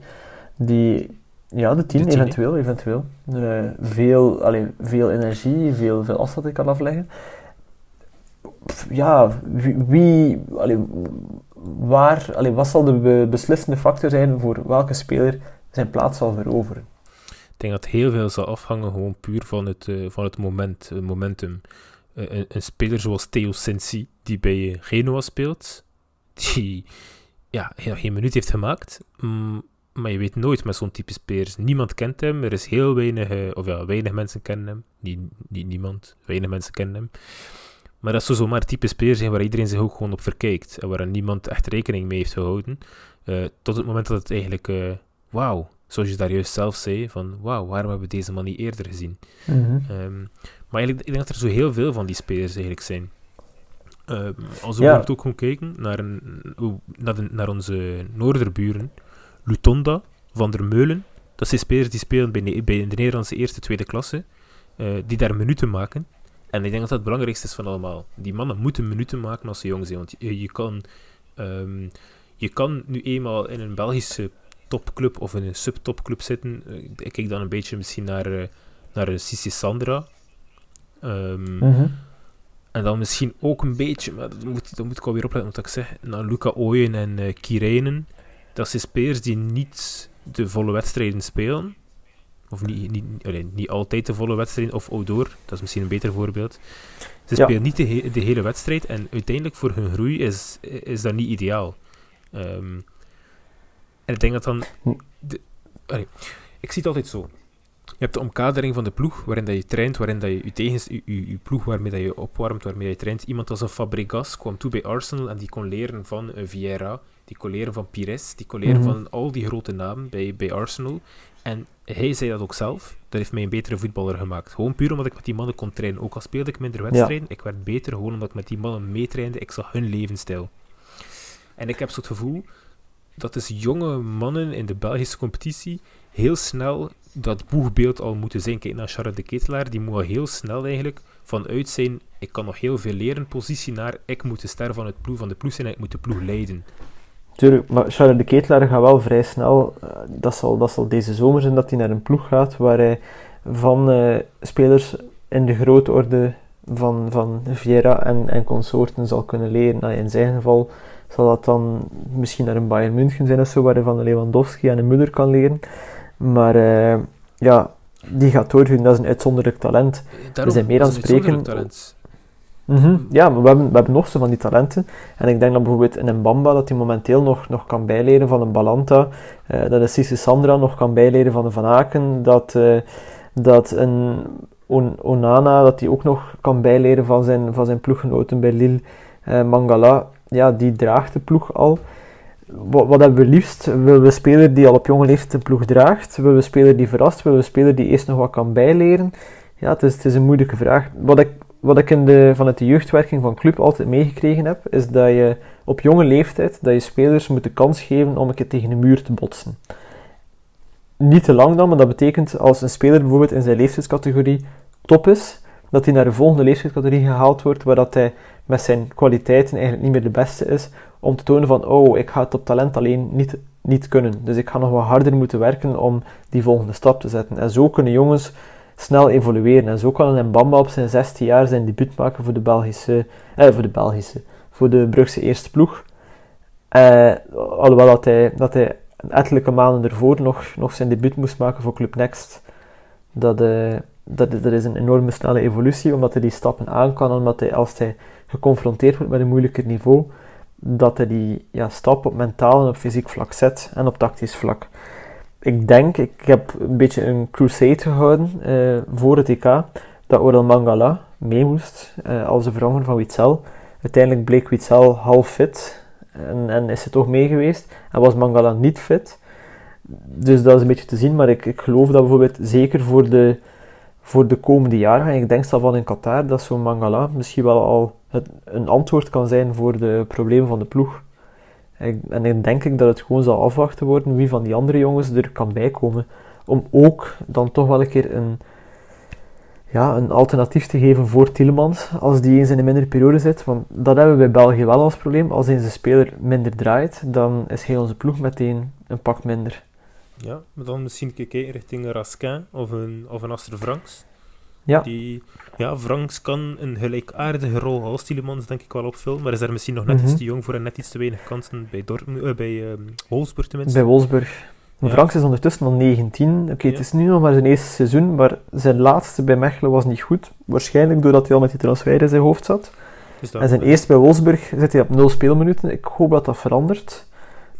die ja, de tien, eventueel, eventueel. Uh, veel, allee, veel energie, veel, veel afstand kan afleggen. Ja, wie, wie waar, allee, wat zal de beslissende factor zijn voor welke speler zijn plaats zal veroveren? Ik denk dat heel veel zal afhangen gewoon puur van het, uh, van het moment, momentum. een, een, speler zoals Theo Sensi, die bij Genoa speelt, [LAUGHS] die ja, geen minuut heeft gemaakt. Mm, maar je weet nooit met zo'n type spelers. Niemand kent hem. Er is heel weinig, of ja, weinig mensen kennen hem. Niet, niet niemand, weinig mensen kennen hem. Maar dat zou zomaar type speler zijn waar iedereen zich ook gewoon op verkijkt. En waar niemand echt rekening mee heeft gehouden. Uh, tot het moment dat het eigenlijk, uh, wauw, zoals je daar juist zelf zei, van wauw, waarom hebben we deze man niet eerder gezien? Mm -hmm. maar eigenlijk, ik denk dat er zo heel veel van die spelers eigenlijk zijn. Uh, als we ja. ook gewoon kijken naar, een, naar, de, naar onze noorderburen, Lutonda, Van der Meulen, dat zijn spelers die spelen bij, bij de Nederlandse eerste, tweede klasse, uh, die daar minuten maken. En ik denk dat dat het belangrijkste is van allemaal. Die mannen moeten minuten maken als ze jong zijn, want je, je kan... Um, je kan nu eenmaal in een Belgische topclub of in een subtopclub zitten. Uh, ik kijk dan een beetje misschien naar, uh, naar Sissi Sandra. Um, mm -hmm. En dan misschien ook een beetje, maar dat moet, dat moet ik alweer opletten wat ik zeg, naar Luca Ooyen en uh, Kirijnen. Dat zijn spelers die niet de volle wedstrijden spelen. Of niet, niet, allee, niet altijd de volle wedstrijden, of Odoor, dat is misschien een beter voorbeeld. Ze ja. spelen niet de, he de, hele wedstrijd en uiteindelijk voor hun groei is, is dat niet ideaal. Um, en ik denk dat dan... De, allee, ik zie het altijd zo. Je hebt de omkadering van de ploeg, waarin dat je traint, waarin dat je je, tegens, je, je, je ploeg waarmee dat je opwarmt, waarmee dat je traint. Iemand als een Fabregas kwam toe bij Arsenal en die kon leren van uh, Vieira, die kon leren van Pires, die kon leren Mhm. van al die grote namen bij, bij Arsenal. En hij zei dat ook zelf, dat heeft mij een betere voetballer gemaakt. Gewoon puur omdat ik met die mannen kon trainen. Ook al speelde ik minder wedstrijden, ik werd beter gewoon omdat ik met die mannen meetrainde. Ik zag hun levensstijl. En ik heb zo het gevoel dat dus jonge mannen in de Belgische competitie heel snel dat boegbeeld al moeten zijn. Kijk naar Charles de Ketelaar, die moet al heel snel eigenlijk vanuit zijn ik kan nog heel veel leren positie naar ik moet de ster van, het ploeg, van de ploeg zijn en ik moet de ploeg leiden. Tuurlijk, maar Charles de Ketelaar gaat wel vrij snel, eh, dat, zal, dat zal deze zomer zijn, dat hij naar een ploeg gaat waar hij van eh, spelers in de grootorde van, van Vieira en, en consorten zal kunnen leren. Nou, in zijn geval zal dat dan misschien naar een Bayern München zijn of zo, waar hij van de Lewandowski en een Müller kan leren. Maar eh, ja, die gaat doorgroeien, dat is een uitzonderlijk talent. Daarom, zijn meer aan het spreken- Mhm. Ja, we hebben, we hebben nog zo van die talenten. En ik denk dat bijvoorbeeld een Bamba dat hij momenteel nog, nog kan bijleren van een Balanta. eh, dat een Sisse Sandra nog kan bijleren van een Van Aken. Dat, eh, dat een On- Onana dat hij ook nog kan bijleren van zijn, van zijn ploeggenoten bij Lille. Eh, Mangala, ja, die draagt de ploeg al. Wat, wat hebben we liefst? Willen we een speler die al op jonge leeftijd de ploeg draagt? Willen we een speler die verrast? Willen we een speler die eerst nog wat kan bijleren? Ja, het is, het is een moeilijke vraag. Wat ik wat ik in de, vanuit de jeugdwerking van club altijd meegekregen heb, is dat je op jonge leeftijd dat je spelers moet de kans geven om een keer tegen de muur te botsen. Niet te lang dan, maar dat betekent als een speler bijvoorbeeld in zijn leeftijdscategorie top is, dat hij naar de volgende leeftijdscategorie gehaald wordt, waar dat hij met zijn kwaliteiten eigenlijk niet meer de beste is, om te tonen van, oh, ik ga het op talent alleen niet, niet kunnen. Dus ik ga nog wat harder moeten werken om die volgende stap te zetten. En zo kunnen jongens snel evolueren. En zo kan een Mbamba op zijn 16 jaar zijn debuut maken voor de Belgische, eh, voor de Belgische, voor de Brugse eerste ploeg. Eh, alhoewel dat hij, dat hij maanden ervoor nog, nog zijn debuut moest maken voor Club Next. Dat, eh, dat, dat is een enorme snelle evolutie, omdat hij die stappen aan kan, omdat hij, als hij geconfronteerd wordt met een moeilijker niveau, dat hij die ja, stap op mentaal en op fysiek vlak zet en op tactisch vlak ik denk, ik heb een beetje een crusade gehouden eh, voor het EK, dat Oral Mangala mee moest eh, als de vervanger van Witzel. Uiteindelijk bleek Witzel half fit en, en is hij toch mee geweest en was Mangala niet fit. Dus dat is een beetje te zien, maar ik, ik geloof dat bijvoorbeeld zeker voor de, voor de komende jaren, en ik denk zelf van in Qatar, dat zo'n Mangala misschien wel al het, een antwoord kan zijn voor de problemen van de ploeg. En dan denk ik dat het gewoon zal afwachten worden wie van die andere jongens er kan bijkomen. Om ook dan toch wel een keer een, ja, een alternatief te geven voor Tielemans als die eens in een mindere periode zit. Want dat hebben we bij België wel als probleem. Als eens een speler minder draait, dan is heel onze ploeg meteen een pak minder. Ja, dan misschien kijken richting een Raskin of een, of een Aster Franks. Ja. Die, ja, Franks kan een gelijkaardige rol als Tielemans denk ik wel opvullen, maar is daar misschien nog net Mhm. iets te jong voor en net iets te weinig kansen bij, Dortmund, eh, bij ehm Wolfsburg tenminste. Bij Wolfsburg. Ja. Franks is ondertussen al 19. Oké, het Ja. is nu nog maar zijn eerste seizoen, maar zijn laatste bij Mechelen was niet goed. Waarschijnlijk doordat hij al met die transfer in zijn hoofd zat. Dus En zijn eerste bij Wolfsburg zit hij op nul speelminuten. Ik hoop dat dat verandert.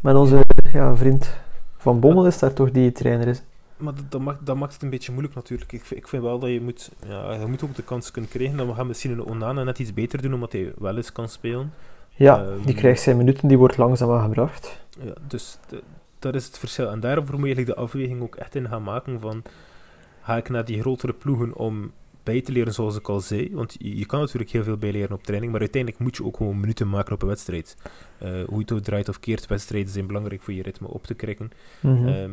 Met onze ja, vriend Van Bommel is daar toch die trainer is. Maar dat, dat, maakt, dat maakt het een beetje moeilijk natuurlijk. Ik, vind- ik vind wel dat je moet, ja, je moet ook de kans kunnen krijgen. Dan gaan misschien een Onana net iets beter doen, omdat hij wel eens kan spelen. Ja, Ehm. die krijgt zijn minuten, die wordt langzaam aangebracht. Ja, dus de- dat is het verschil. En daarvoor moet je eigenlijk de afweging ook echt in gaan maken van... Ga ik naar die grotere ploegen om bij te leren, zoals ik al zei? Want je, je kan natuurlijk heel veel bijleren op training, maar uiteindelijk moet je ook gewoon minuten maken op een wedstrijd. Eh, hoe je het ook draait of keert, wedstrijden zijn belangrijk voor je ritme op te krikken. Mhm. Ehm,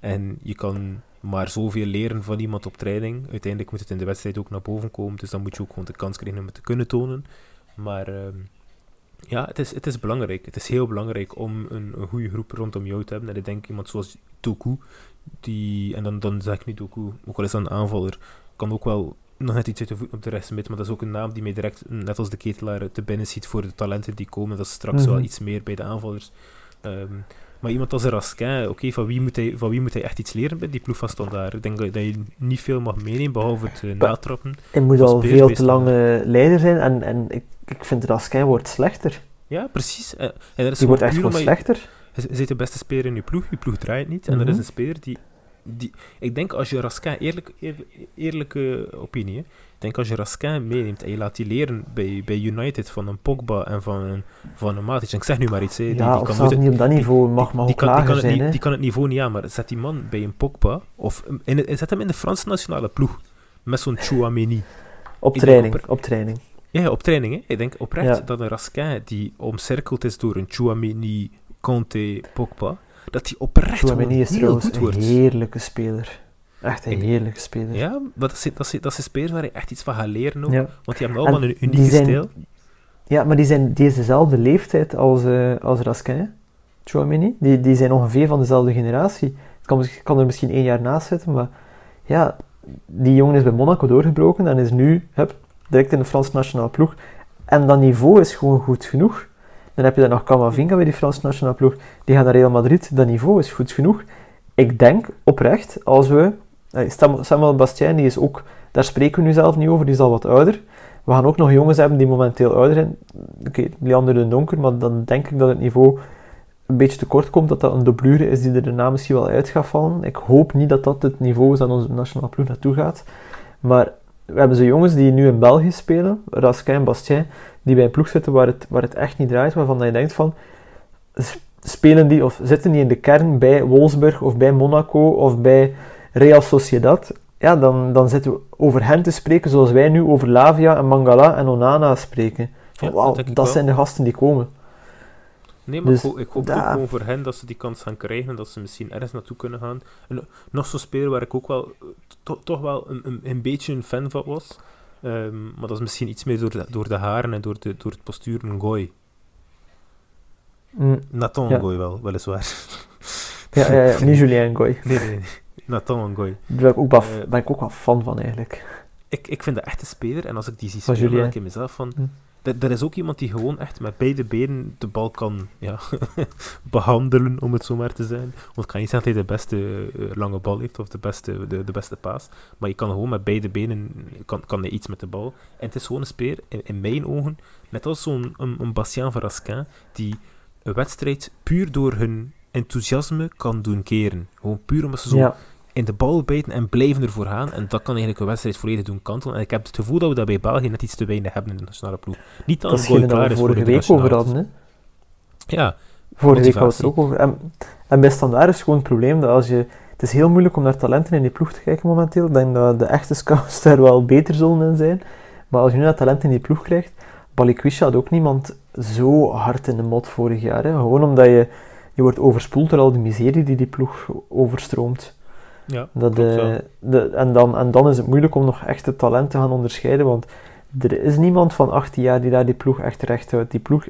en je kan maar zoveel leren van iemand op training. Uiteindelijk moet het in de wedstrijd ook naar boven komen. Dus dan moet je ook gewoon de kans krijgen om het te kunnen tonen. Maar ehm, ja, het is, het is belangrijk. Het is heel belangrijk om een, een goede groep rondom jou te hebben. En ik denk iemand zoals Doku, die, en dan, dan zeg ik niet Doku, ook al is dat een aanvaller, kan ook wel nog net iets uit de voet op de rest met. Maar dat is ook een naam die mij direct, net als de ketelaar, te binnen ziet voor de talenten die komen. Dat is straks Mhm. wel iets meer bij de aanvallers. Ehm, maar iemand als een Raskin, oké, van, wie moet hij, van wie moet hij echt iets leren bij die ploeg van Standaard? Ik denk dat, je niet veel mag meenemen, behalve het Ba- natrappen. Hij moet al veel te meestal. lang eh, leider zijn en, en ik, ik vind Raskin wordt slechter. Ja, precies. Eh, en dat is Die wordt echt gewoon je- slechter. Je je zit de beste speler in je ploeg, je ploeg draait niet. En er is Mhm. een speler die die, ik denk als je Raskin, eerlijk, eerlijk, eerlijke opinie, hè. ik denk als je Raskin meeneemt en je laat die leren bij, bij United van een Pogba en van een, van een Matic, en ik zeg nu maar iets, hè, die, ja, die of kan zelfs niet op dat niveau, mag, mag die, kan, die, kan het zijn, hè. die kan het niveau niet aan, maar zet die man bij een Pogba, of in, het- zet hem in de Franse nationale ploeg, met zo'n Chouameni. Op ik training, op training. Ja, op training. Hè. Ik denk oprecht Ja. dat een Raskin die omcirkeld is door een Chouameni, Conte, Pogba, dat die oprecht Chouameni gewoon is heel trouwens goed een wordt. heerlijke speler. Echt een heerlijke speler. Ja, maar dat is, dat, is, dat is een speler waar je echt iets van gaat leren ook. Ja. Want die hebben allemaal En een unieke zijn- stijl. Ja, maar die, zijn, die is dezelfde leeftijd als, eh als Raskin, Chouameni. Die, die zijn ongeveer van dezelfde generatie. Het kan, kan er misschien één jaar naast zitten, maar ja, die jongen is bij Monaco doorgebroken en is nu hup, direct in de Franse nationale ploeg. En dat niveau is gewoon goed genoeg. Dan heb je dan nog Camavinga bij die Franse nationale ploeg. Die gaat naar Real Madrid. Dat niveau is goed genoeg. Ik denk oprecht, als we... eh, Sam- Samuel Bastien, die is ook... Daar spreken we nu zelf niet over, die is al wat ouder. We gaan ook nog jongens hebben die momenteel ouder zijn. Oké, Leander de Donker, maar dan denk ik dat het niveau een beetje tekort komt, dat dat een doublure is die er daarna misschien wel uit gaat vallen. Ik hoop niet dat dat het niveau is dat onze nationale ploeg naartoe gaat. Maar we hebben zo jongens die nu in België spelen, Raskin en Bastien, die bij een ploeg zitten waar het, waar het echt niet draait, waarvan je denkt van, spelen die of zitten die in de kern bij Wolfsburg of bij Monaco of bij Real Sociedad, ja, dan, dan zitten we over hen te spreken zoals wij nu over Lavia en Mangala en Onana spreken. Van, Ja, wauw, dat zijn de gasten die komen. Nee, maar Dus ik, ik hoop ook gewoon voor hen dat ze die kans gaan krijgen en dat ze misschien ergens naartoe kunnen gaan. En nog zo'n speler waar ik ook wel eh, to- toch wel een, een, een beetje een fan van was. Ehm, maar dat is misschien iets meer door de, door de haren en door, de, door het postuur Ngoy. Mm, Nathan Ja. Ngoy wel, weliswaar. ja, ja, ja, niet Julien Goy. Nee, nee, nee. Nathan Ngoy. Daar ben ik, ook wel, Eh, ben ik ook wel fan van eigenlijk. Ik, ik vind dat echt een speler. En als ik die zie spelen, denk ik mezelf van... Hm. Dat is ook iemand die gewoon echt met beide benen de bal kan ja, [LAUGHS] behandelen, om het zo maar te zijn. Want ik kan niet zeggen dat hij de beste eh, lange bal heeft of de beste, de, de beste paas. Maar je kan gewoon met beide benen kan, kan hij iets met de bal. En het is gewoon een speler, in, mijn ogen, net als zo'n een, een Bastien van Raskin, die een wedstrijd puur door hun enthousiasme kan doen keren. Gewoon puur omdat ze zo in de bal bijten en blijven ervoor gaan. En dat kan eigenlijk een wedstrijd volledig doen kantelen. En ik heb het gevoel dat we dat bij België net iets te weinig hebben in de nationale ploeg. Niet dat dat is dat we vorige de week over hadden. Hè? Ja, Vorige week hadden we het ook over. En, en bij Standaard is gewoon het probleem dat als je... Het is heel moeilijk om naar talenten in die ploeg te kijken momenteel. Ik denk dat de echte scouts [LAUGHS] daar wel beter zullen in zijn. Maar als je nu naar talenten in die ploeg krijgt... Balikwisha had ook niemand zo hard in de mot vorig jaar. Hè? Gewoon omdat je... Je wordt overspoeld door al die miserie die die ploeg overstroomt. Ja Dat, klopt eh, de, en, dan, en dan is het moeilijk om nog echte talent te gaan onderscheiden, want er is niemand van 18 jaar die daar die ploeg echt recht houdt. Die ploeg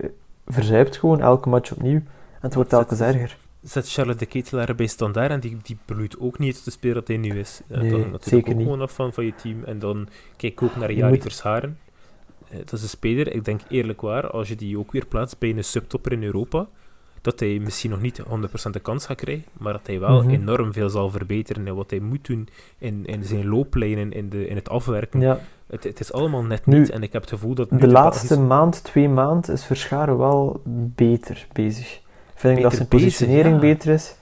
verzuipt gewoon elke match opnieuw. En het wordt telkens erger. Zet Charlotte de Ketelaar bij standaard en die, die bloeit ook niet de speler dat hij nu is. Eh, Nee, dat hangt natuurlijk zeker ook niet. gewoon af van, van je team. En dan kijk ik ook naar Jari moet- Verscharen. Eh, dat is een speler, ik denk eerlijk waar, als je die ook weer plaatst bij een subtopper in Europa, dat hij misschien nog niet 100% de kans gaat krijgen, maar dat hij wel Mhm. enorm veel zal verbeteren in wat hij moet doen in, in zijn looplijnen, in, de, in het afwerken. Ja, Het, het is allemaal net Nu, niet en ik heb het gevoel dat de laatste maand, twee maanden, is Verscharen wel beter bezig. Vind ik dat zijn bezig, positionering ja. beter is.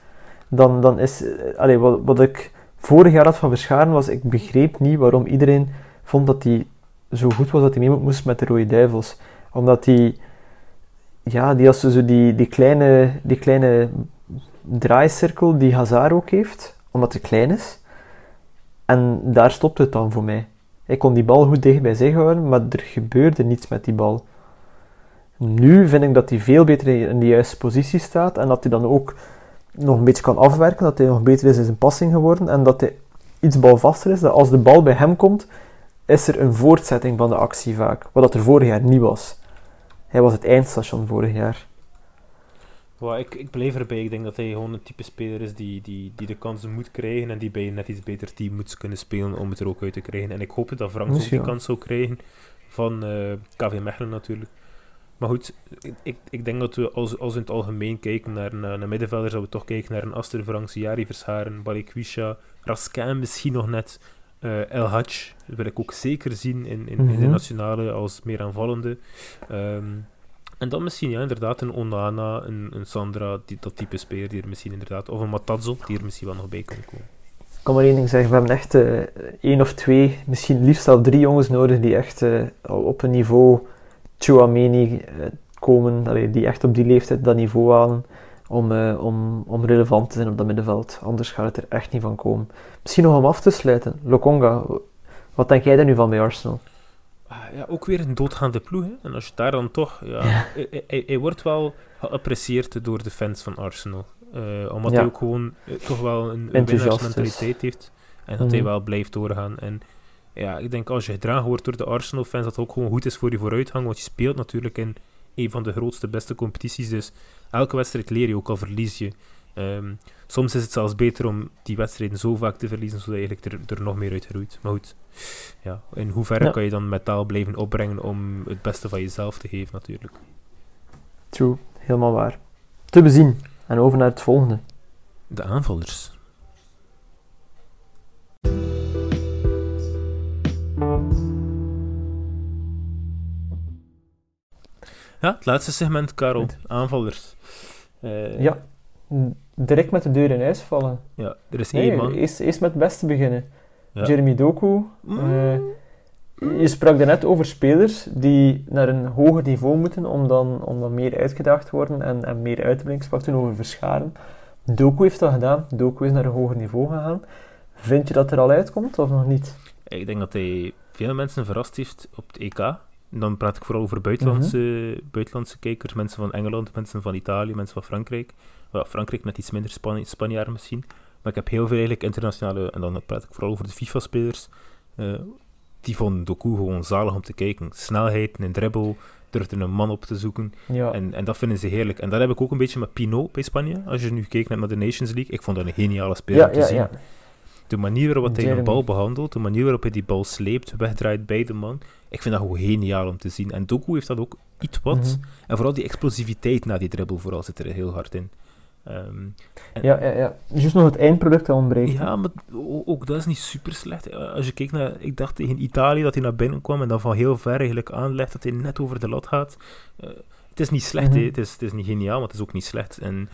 Dan, dan is... eh, Allee, wat, wat ik vorig jaar had van Verscharen was, ik begreep niet waarom iedereen vond dat hij zo goed was dat hij mee moest met de Rode Duivels. Omdat hij... Ja, die had zo die, die, kleine, die kleine draaicirkel die Hazard ook heeft, omdat hij klein is. En daar stopte het dan voor mij. Hij kon die bal goed dicht bij zich houden, maar er gebeurde niets met die bal. Nu vind ik dat hij veel beter in de juiste positie staat en dat hij dan ook nog een beetje kan afwerken, dat hij nog beter is in zijn passing geworden en dat hij iets balvaster is, dat als de bal bij hem komt, is er een voortzetting van de actie vaak, wat dat er vorig jaar niet was. Hij was het eindstation vorig jaar. Ja, ik, ik blijf erbij. Ik denk dat hij gewoon een type speler is die, die, die de kansen moet krijgen en die bij een net iets beter team moet kunnen spelen om het er ook uit te krijgen. En ik hoop dat Frank ook die kans zou krijgen van eh KV Mechelen natuurlijk. Maar goed, ik, ik, ik denk dat we als, als we in het algemeen kijken naar, naar, naar middenvelders, dat we toch kijken naar een Aster Franks, Jari Verscharen, Balikwisha, Raskin misschien nog net, eh El Hadj wil ik ook zeker zien in, in, in de Mhm. nationale als meer aanvallende. Ehm, en dan misschien ja, inderdaad een Onana, een, een Sandra, die, dat type speler die er misschien inderdaad, of een Matazzo die er misschien wel nog bij kan komen. kan maar één ding zeggen. We hebben echt uh, één of twee, misschien liefst al drie jongens nodig die echt uh, op een niveau Chouameni uh, komen, die echt op die leeftijd dat niveau halen om, om, om relevant te zijn op dat middenveld. Anders gaat het er echt niet van komen. Misschien nog om af te sluiten, Lokonga, wat denk jij daar nu van bij Arsenal? Ah, ja, ook weer een doodgaande ploeg. Hè? En als je daar dan toch... Ja, Hij, hij, hij, wordt wel geapprecieerd door de fans van Arsenal. Uh, omdat hij ook gewoon uh, toch wel een, een winnaarsmentaliteit heeft. En dat hij wel blijft doorgaan. En ja, ik denk als je gedragen wordt door de Arsenal-fans, dat het ook gewoon goed is voor je vooruitgang. Want je speelt natuurlijk in een van de grootste, beste competities. Dus elke wedstrijd leer je, ook al verlies je. Um, soms is het zelfs beter om die wedstrijden zo vaak te verliezen, zodat je eigenlijk er, er nog meer uit groeit. Maar goed, ja, in hoeverre ja. kan je dan metaal blijven opbrengen om het beste van jezelf te geven, natuurlijk. True, helemaal waar. Te bezien. En over naar het volgende. De aanvallers. Ja, het laatste segment, Karel. Aanvallers. Uh, ja, direct met de deur in huis vallen. Ja, er is één man. Eerst, eerst met het beste beginnen. Ja. Jeremy Doku. Mm. Uh, je sprak net over spelers die naar een hoger niveau moeten om dan, om dan meer uitgedaagd te worden en, en meer uit te brengen. Sprak toen over verscharen. Doku heeft dat gedaan. Doku is naar een hoger niveau gegaan. Vind je dat er al uitkomt of nog niet? Ik denk dat hij veel mensen verrast heeft op het EK. Dan praat ik vooral over buitenlandse, mm buitenlandse kijkers, mensen van Engeland, mensen van Italië, mensen van Frankrijk. Well, Frankrijk net iets minder Span Spanjaarden misschien. Maar ik heb heel veel eigenlijk internationale, en dan praat ik vooral over de FIFA-spelers. Uh, die vonden Doku gewoon zalig om te kijken. Snelheid, een dribbel, durfde een man op te zoeken. Ja. En, en dat vinden ze heerlijk. En dat heb ik ook een beetje met Pinot bij Spanje. Als je nu kijkt naar de Nations League, ik vond dat een geniale speler ja, om te ja, zien. De manier waarop hij een bal behandelt, de manier waarop hij die bal sleept, wegdraait bij de man. Ik vind dat gewoon geniaal om te zien. En Doku heeft dat ook iets wat. Mhm. En vooral die explosiviteit na die dribbel, vooral zit er heel hard in. Um, ja, ja, ja. Juist nog het eindproduct ontbreekt. Ja, maar ook dat is niet super slecht. Als je kijkt naar, ik dacht tegen Italië dat hij naar binnen kwam en dan van heel ver eigenlijk aanlegt dat hij net over de lat gaat. Uh, het is niet slecht, mm -hmm. het, is, het is niet geniaal, maar het is ook niet slecht. En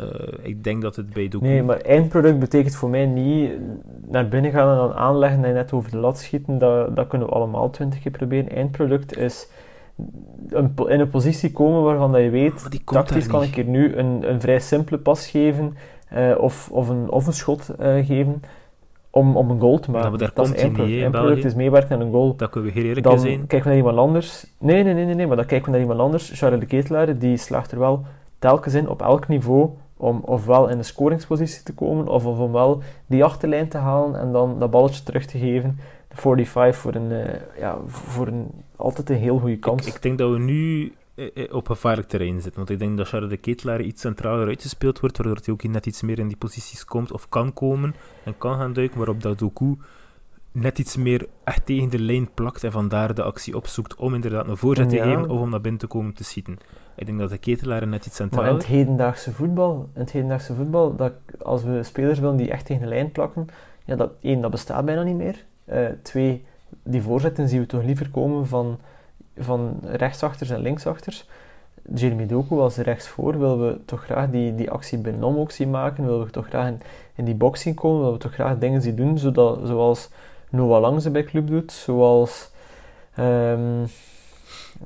uh, ik denk dat het bij Doku... Nee, maar eindproduct betekent voor mij niet naar binnen gaan en dan aanleggen en net over de lat schieten. Dat, dat kunnen we allemaal twintig keer proberen. Eindproduct is een, in een positie komen waarvan dat je weet, tactisch kan ik hier nu een, een vrij simpele pas geven uh, of, of, een, of een schot uh, geven om, om een goal te maken. dat is één product. product is meewerken aan een goal. Dat kunnen we heel eerlijk dan zijn. kijken we naar iemand anders. Nee, nee, nee, nee, nee, maar dan kijken we naar iemand anders. Charles de Ketelaar, die slaagt er wel telkens in, op elk niveau, om ofwel in de scoringspositie te komen, of, of om wel die achterlijn te halen en dan dat balletje terug te geven. De 45 voor een, uh, ja, voor een altijd een heel goede kans. Ik, ik denk dat we nu eh, eh, op gevaarlijk terrein zitten. Want ik denk dat Charles de Ketelaar iets centraler uitgespeeld wordt, waardoor hij ook net iets meer in die posities komt of kan komen en kan gaan duiken, waarop dat Doku net iets meer echt tegen de lijn plakt en vandaar de actie opzoekt om inderdaad een voorzet te geven of om naar binnen te komen te schieten. Ik denk dat de ketelaar net iets centraal... Maar in het hedendaagse voetbal, in het hedendaagse voetbal dat als we spelers willen die echt tegen de lijn plakken, ja, dat, één, dat bestaat bijna niet meer. Uh, twee, die voorzetten zien we toch liever komen van, van rechtsachters en linksachters. Jeremy Doku als rechtsvoor willen we toch graag die, die actie binnenom ook zien maken, willen we toch graag in, in die box zien komen, willen we toch graag dingen zien doen, zodat, zoals Noah Lang ze bij club doet, zoals... Um,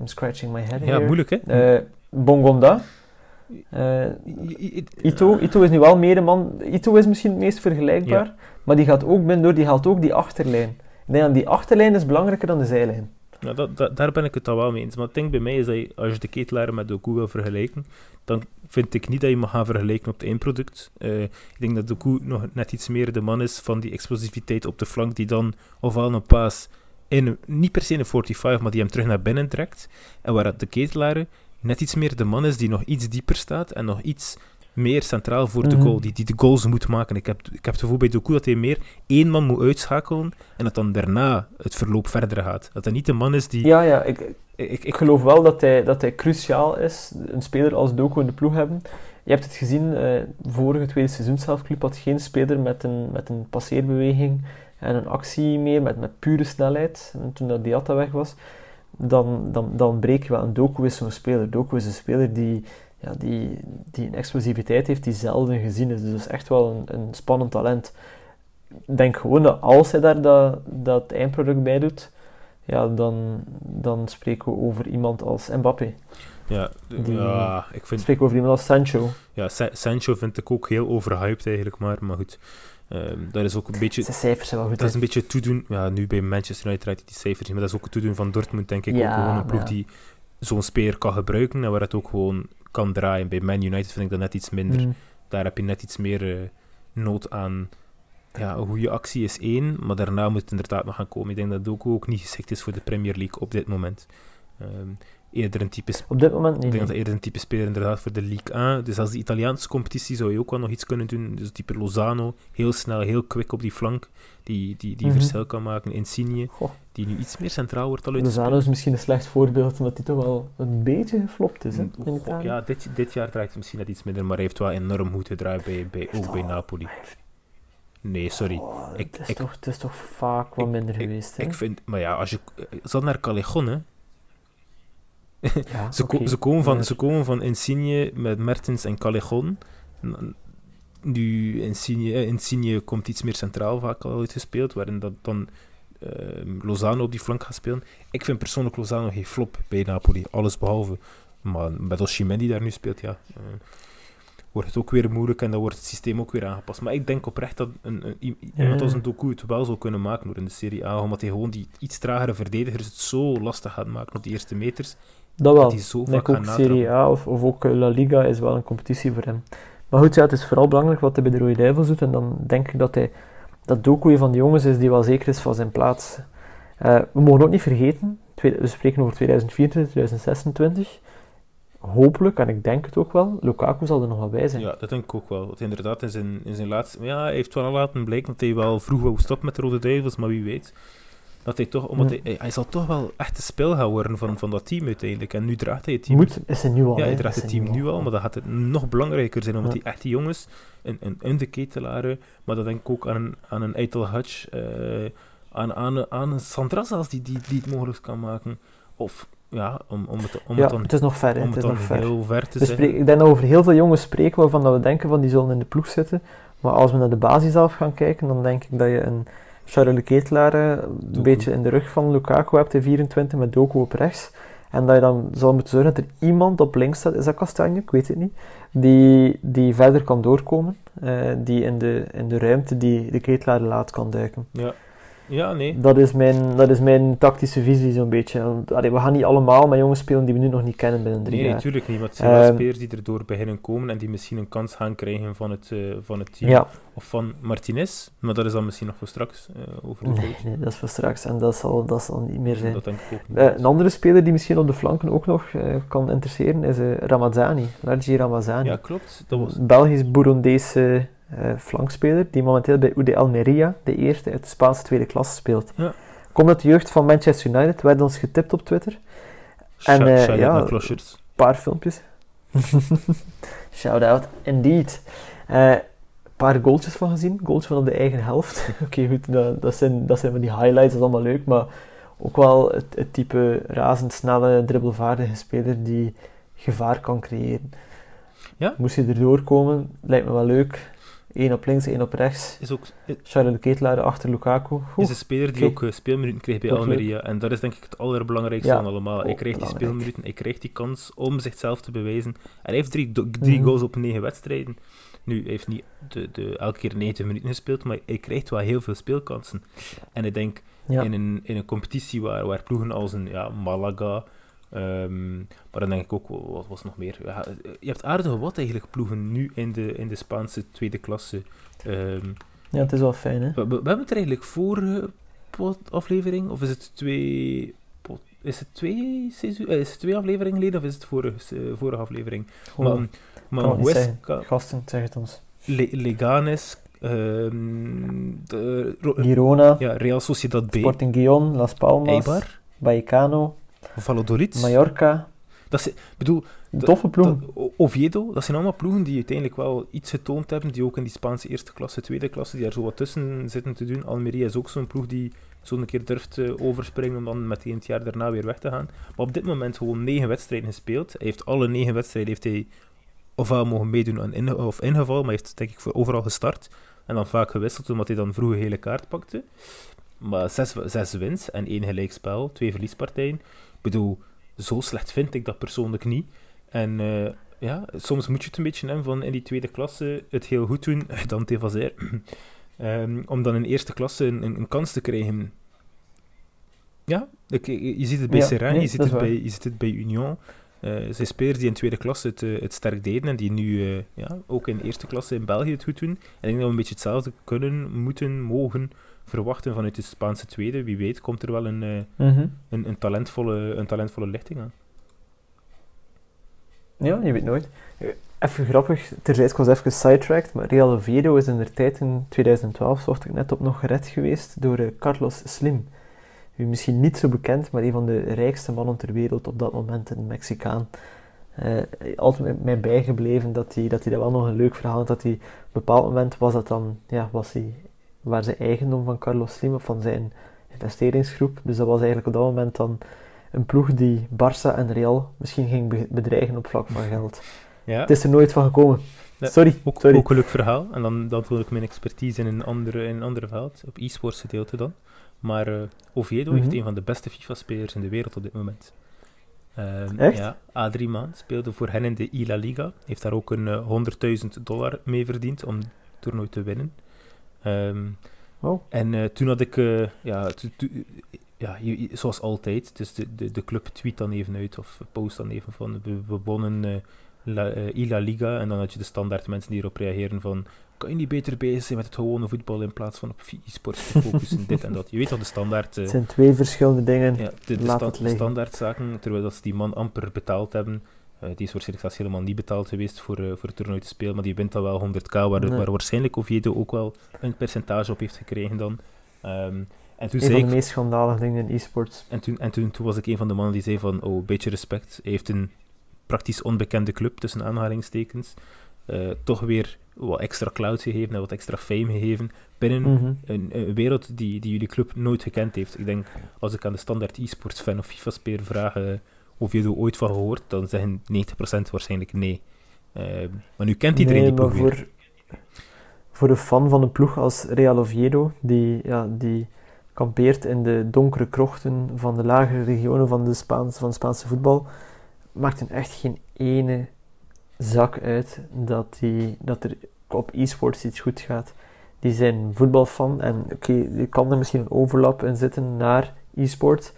I'm scratching my head Ja, moeilijk hè? Uh, Bongonda. Uh, Ito, Ito is nu wel meer man... Ito is misschien het meest vergelijkbaar, ja. maar die gaat ook binnen door, die haalt ook die achterlijn. Ik denk dat die achterlijn is belangrijker dan de zijlijn. Ja, dat, dat, daar ben ik het al wel mee eens. Maar het ding bij mij is dat je, als je de ketelaar met Doku wil vergelijken, dan vind ik niet dat je mag gaan vergelijken op het eindproduct. Uh, ik denk dat Doku nog net iets meer de man is van die explosiviteit op de flank, die dan ofwel een paas in, niet per se een 45, maar die hem terug naar binnen trekt. En waar de ketelaar net iets meer de man is die nog iets dieper staat en nog iets meer centraal voor de mhm. goal, die, die de goals moet maken. Ik heb, ik heb het gevoel bij Doku dat hij meer één man moet uitschakelen en dat dan daarna het verloop verder gaat. Dat hij niet de man is die... Ja, ja, ik, ik, ik geloof wel dat hij, dat hij cruciaal is, een speler als Doku in de ploeg hebben. Je hebt het gezien, uh, vorige tweede seizoen zelf, Club had geen speler met een, met een passeerbeweging en een actie meer, met, met pure snelheid, en toen dat Diatta weg was. Dan, dan, dan breek je wel. een Doku is zo'n speler. Doku is een speler die ja, die, die een explosiviteit heeft die zelden gezien is. Dus echt wel een, een spannend talent. ik denk gewoon dat als hij daar dat, dat eindproduct bij doet, ja, dan, dan spreken we over iemand als Mbappé. Ja, Die- ja ik vind... spreken we over iemand als Sancho. Ja, Sa- Sancho vind ik ook heel overhyped eigenlijk, maar, maar goed. Dat is ook een beetje... Zijn cijfers zijn wel goed. Dat is een beetje toedoen. Ja, nu bij Manchester United hij die cijfers niet, maar dat is ook het toedoen van Dortmund, denk ik. Ja, ook gewoon een ploeg ja. die zo'n speler kan gebruiken en waar het ook gewoon kan draaien. Bij Man United vind ik dat net iets minder. Mm. Daar heb je net iets meer eh, nood aan. Ja, een goede actie is één, maar daarna moet het inderdaad nog gaan komen. Ik denk dat Doku ook niet geschikt is voor de Premier League op dit moment. Ehm, eerder een type Op dit moment ik niet. denk dat hij eerder een type speler inderdaad voor de Ligue 1. Dus als de Italiaanse competitie zou je ook wel nog iets kunnen doen. Dus type Lozano, heel snel, heel quick op die flank, die, die, die Mhm. verschil kan maken. Insigne, Goh, die nu iets meer centraal wordt al Lozano uitgespeeld. is misschien een slecht voorbeeld, omdat hij toch wel een beetje geflopt is. Hè, in Goh, Italië. ja, dit, dit jaar draait hij misschien net iets minder, maar hij heeft wel enorm goed gedraaid bij, bij, ook bij Napoli. Nee, sorry. Oh, Ik- het, is ik- toch, het is toch vaak wat minder geweest. hè? Ik vind, maar ja, als je... Zat naar Callejon. Ja, [LAUGHS] Ze, ko- oké, ze, komen van, ze komen van Insigne met Mertens en Callejon. Nu, Insigne, eh, Insigne komt iets meer centraal vaak al uitgespeeld, waarin dat dan ehm, Lozano op die flank gaat spelen. Ik vind persoonlijk Lozano geen flop bij Napoli, alles behalve. Maar met Osimhen die daar nu speelt, ja, eh, wordt het ook weer moeilijk en dan wordt het systeem ook weer aangepast. Maar ik denk oprecht dat een, iemand als een Doku het wel zou kunnen maken door in de Serie A, omdat hij gewoon die iets tragere verdedigers het zo lastig gaat maken op die eerste meters, Dat dat wel. hij zo vaak ook Serie. A of, of ook eh, La Liga is wel een competitie voor hem. Maar goed, ja, het is vooral belangrijk wat hij bij de Rode Duivels doet. En dan denk ik dat hij dat Doku een van de jongens is die wel zeker is van zijn plaats. Eh, we mogen ook niet vergeten, we spreken over 2024, 2026. Hopelijk, en ik denk het ook wel, Lukaku zal er nog wel bij zijn. Ja, dat denk ik ook wel. Want inderdaad, in zijn, in zijn laatste... Ja, hij heeft wel al laten blijken dat hij wel vroeg wou stoppen met de Rode Duivels, maar wie weet. Dat hij toch... Omdat hij, hij zal toch wel echt de spel gaan worden van, van dat team uiteindelijk. En nu draagt hij het team... Moet, is hij nu al. ja, hij draagt het hij team nu al, maar dan gaat het nog belangrijker zijn, omdat Ja. die echt die jongens, een, een, een de ketelaren, maar dat denk ik ook aan een, aan een Eitel Hutch, eh, aan, aan, aan een Sandra zelfs, die, die, die het mogelijk kan maken. Of, ja, om, om het, om ja, het dan, het is nog ver, om het het is nog ver. heel ver te spreken- ik denk dat we over heel veel jongens spreken waarvan dat we denken van die zullen in de ploeg zitten. Maar als we naar de basis af gaan kijken, dan denk ik dat je een Charles de Ketelaar eh, een beetje in de rug van Lukaku hebt in 24 met Doku op rechts. En dat je dan zal moeten zorgen dat er iemand op links staat, is dat Kastanje? Ik weet het niet. Die, die verder kan doorkomen. eh, die in de, in de ruimte die de Ketelaar laat kan duiken. Ja. Ja, nee. Dat is mijn, dat is mijn tactische visie zo'n beetje. Allee, we gaan niet allemaal met jongens spelen die we nu nog niet kennen binnen drie Nee, jaar. natuurlijk niet. Maar het zijn wel Ehm, spelers die erdoor beginnen komen en die misschien een kans gaan krijgen van het, eh, van het team. Ja, Of van Martinez. Maar dat is dan misschien nog voor straks eh, over de Nee, nee, dat is voor straks en dat zal, dat zal niet meer zijn. Dat denk ik ook niet. Eh, een andere speler die misschien op de flanken ook nog kan interesseren is Ramazani, Largi Ramazani. ja, klopt. Dat was... Een Eh, flankspeler die momenteel bij UD Almeria, de eerste uit de Spaanse tweede klasse, speelt. Ja. Komt uit de jeugd van Manchester United, werd ons getipt op Twitter. En, Shout- eh, shout-out ja. Een paar filmpjes. [LAUGHS] Shout out, indeed. Eh, Een paar goaltjes van gezien. Goaltjes van op de eigen helft. [LAUGHS] Oké, goed, dat, dat, zijn, dat zijn van die highlights, dat is allemaal leuk. Maar ook wel het, het type razendsnelle, dribbelvaardige speler die gevaar kan creëren. Ja? Moest je erdoor komen, lijkt me wel leuk. Eén op links, één op rechts. Is ook Charles de Ketelaar achter Lukaku. Oeh, is een speler die ook eh, speelminuten krijgt bij leuk. Almeria. En dat is denk ik het allerbelangrijkste Ja, van allemaal. Hij ook krijgt die speelminuten, hij krijgt die kans om zichzelf te bewijzen. En hij heeft drie, drie Mhm. goals op negen wedstrijden. Nu, hij heeft niet de, de, elke keer 90 minuten gespeeld, maar hij krijgt wel heel veel speelkansen. En ik denk, ja. in, een, in een competitie waar, waar ploegen als een ja, Malaga, ehm, maar dan denk ik ook, wat was nog meer? Ja, je hebt aardige wat eigenlijk ploegen nu in de, in de Spaanse tweede klasse. Ehm, ja, het is wel fijn, hè. we, we, we hebben het er eigenlijk vorige aflevering, of is het twee... Is het twee, seizoen, eh, is het twee afleveringen geleden of is het vorige, vorige aflevering? Gewoon, maar maar Huesca, gasten, zeg het ons. Le- Leganes, ehm, de, Girona, ja, Real Sociedad B, Sporting Las Palmas, Eibar, Vallecano, Valladolid. Mallorca. Dat is, ik bedoel, Dat- Toffe ploeg. dat- O- Oviedo, dat zijn allemaal ploegen die uiteindelijk wel iets getoond hebben, die ook in die Spaanse eerste klasse, tweede klasse, die daar zo wat tussen zitten te doen. Almeria is ook zo'n ploeg die zo'n keer durft eh, overspringen om dan meteen het jaar daarna weer weg te gaan. Maar op dit moment gewoon negen wedstrijden gespeeld. Hij heeft alle negen wedstrijden heeft hij ofwel mogen meedoen aan inge- of ingevallen, maar heeft denk ik voor overal gestart. En dan vaak gewisseld, omdat hij dan vroeg een hele kaart pakte. Maar zes, zes wins en één gelijkspel, twee verliespartijen. Ik bedoel, zo slecht vind ik dat persoonlijk niet. En eh, ja, soms moet je het een beetje hebben van in die tweede klasse het heel goed doen, [LAUGHS] dan Tevazer. um, [CLEARS THROAT] om dan in eerste klasse een, een, kans te krijgen. Ja, ik, je ziet het bij ja, Serrain, je, ziet het bij, je ziet het bij Union. Uh, zijn spelers die in tweede klasse het, uh, het sterk deden en die nu uh, ja, ook in eerste klasse in België het goed doen. En ik denk dat we een beetje hetzelfde kunnen, moeten, mogen verwachten vanuit de Spaanse tweede. Wie weet komt er wel een, mm -hmm. een, een, talentvolle, een talentvolle lichting aan. Ja, je weet nooit. Even grappig, terzijds, ik was even sidetracked, maar Real Oviedo is in de tijd in 2012, zocht ik net op, nog gered geweest door Carlos Slim u misschien niet zo bekend, maar een van de rijkste mannen ter wereld op dat moment, een Mexicaan. Uh, altijd mij bijgebleven dat hij, dat hij dat wel nog een leuk verhaal had. Dat hij op een bepaald moment was dat dan, ja, was hij, waar ze eigendom van Carlos Slim of van zijn investeringsgroep. Dus dat was eigenlijk op dat moment dan een ploeg die Barça en Real misschien ging bedreigen op vlak van geld. Ja. Het is er nooit van gekomen. sorry, ook, sorry. Ook een leuk verhaal. En dan, dan wil ik mijn expertise in een andere, in een andere veld, op e-sports gedeelte dan. Maar uh, Oviedo heeft mhm. een van de beste FIFA-spelers in de wereld op dit moment. Um, Echt? Ja, Adrimaan speelde voor hen in de Ila Liga. Heeft daar ook een uh, eh, 100.000 dollar mee verdiend om het toernooi te winnen. Um, oh. En uh, toen had ik, ja, ja, zoals altijd, dus de, de, de club tweet dan even uit of post dan even van we, we wonnen La, Ila Liga. En dan had je de standaard mensen die erop reageren van kan je niet beter bezig zijn met het gewone voetbal in plaats van op e-sport te focussen, dit en dat. Je weet toch de standaard... Uh, het zijn twee verschillende dingen. Ja, de, de, sta de standaardzaken, terwijl dat ze die man amper betaald hebben. Uh, die is waarschijnlijk zelfs helemaal niet betaald geweest voor, uh, voor het toernooi te spelen, maar die wint dan wel 100k, waar, nee. waar waarschijnlijk Oviedo ook wel een percentage op heeft gekregen dan. Um, en toen een zei van de meest schandalige dingen in e-sports. En, toen, en toen, toen was ik een van de mannen die zei van, oh, beetje respect. Hij heeft een praktisch onbekende club, tussen aanhalingstekens, uh, toch weer wat extra cloud gegeven en wat extra fame gegeven binnen mhm. een, wereld die, die jullie club nooit gekend heeft. Ik denk, als ik aan de standaard e-sports fan of FIFA-speler vraag uh, of je er ooit van gehoord, dan zeggen 90% waarschijnlijk nee. Uh, maar nu kent iedereen nee, die ploeg voor, voor de fan van een ploeg als Real Oviedo, die, ja, die kampeert in de donkere krochten van de lagere regionen van, de Spaans, van Spaanse voetbal, maakt hem echt geen ene zak uit dat, die, dat er op e-sports iets goed gaat. Die zijn voetbalfan en oké, er kan er misschien een overlap in zitten naar e-sports,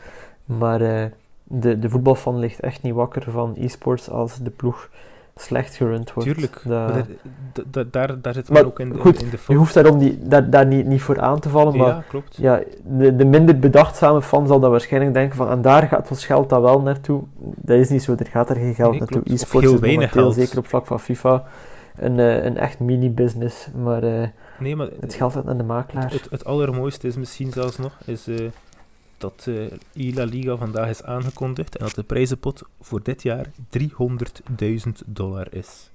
maar uh, de, de voetbalfan ligt echt niet wakker van e-sports als de ploeg slecht gerund wordt. Tuurlijk, daar, daar, daar zit maar ook in goed, in de Je hoeft daarom die, daar, daar niet, niet voor aan te vallen, maar ja, klopt. Ja, de, de minder bedachtzame fan zal dan waarschijnlijk denken van en daar gaat ons geld dan wel naartoe. Dat is niet zo, er gaat er geen geld naartoe. E-sports is momenteel, zeker op vlak van FIFA, een, uh, een echt mini-business, maar, uh, nee, maar het geld gaat naar de makelaar. Het, het, het, allermooiste is misschien zelfs nog, is... Uh, dat uh, Ila Liga vandaag is aangekondigd en dat de prijzenpot voor dit jaar 300.000 dollar is.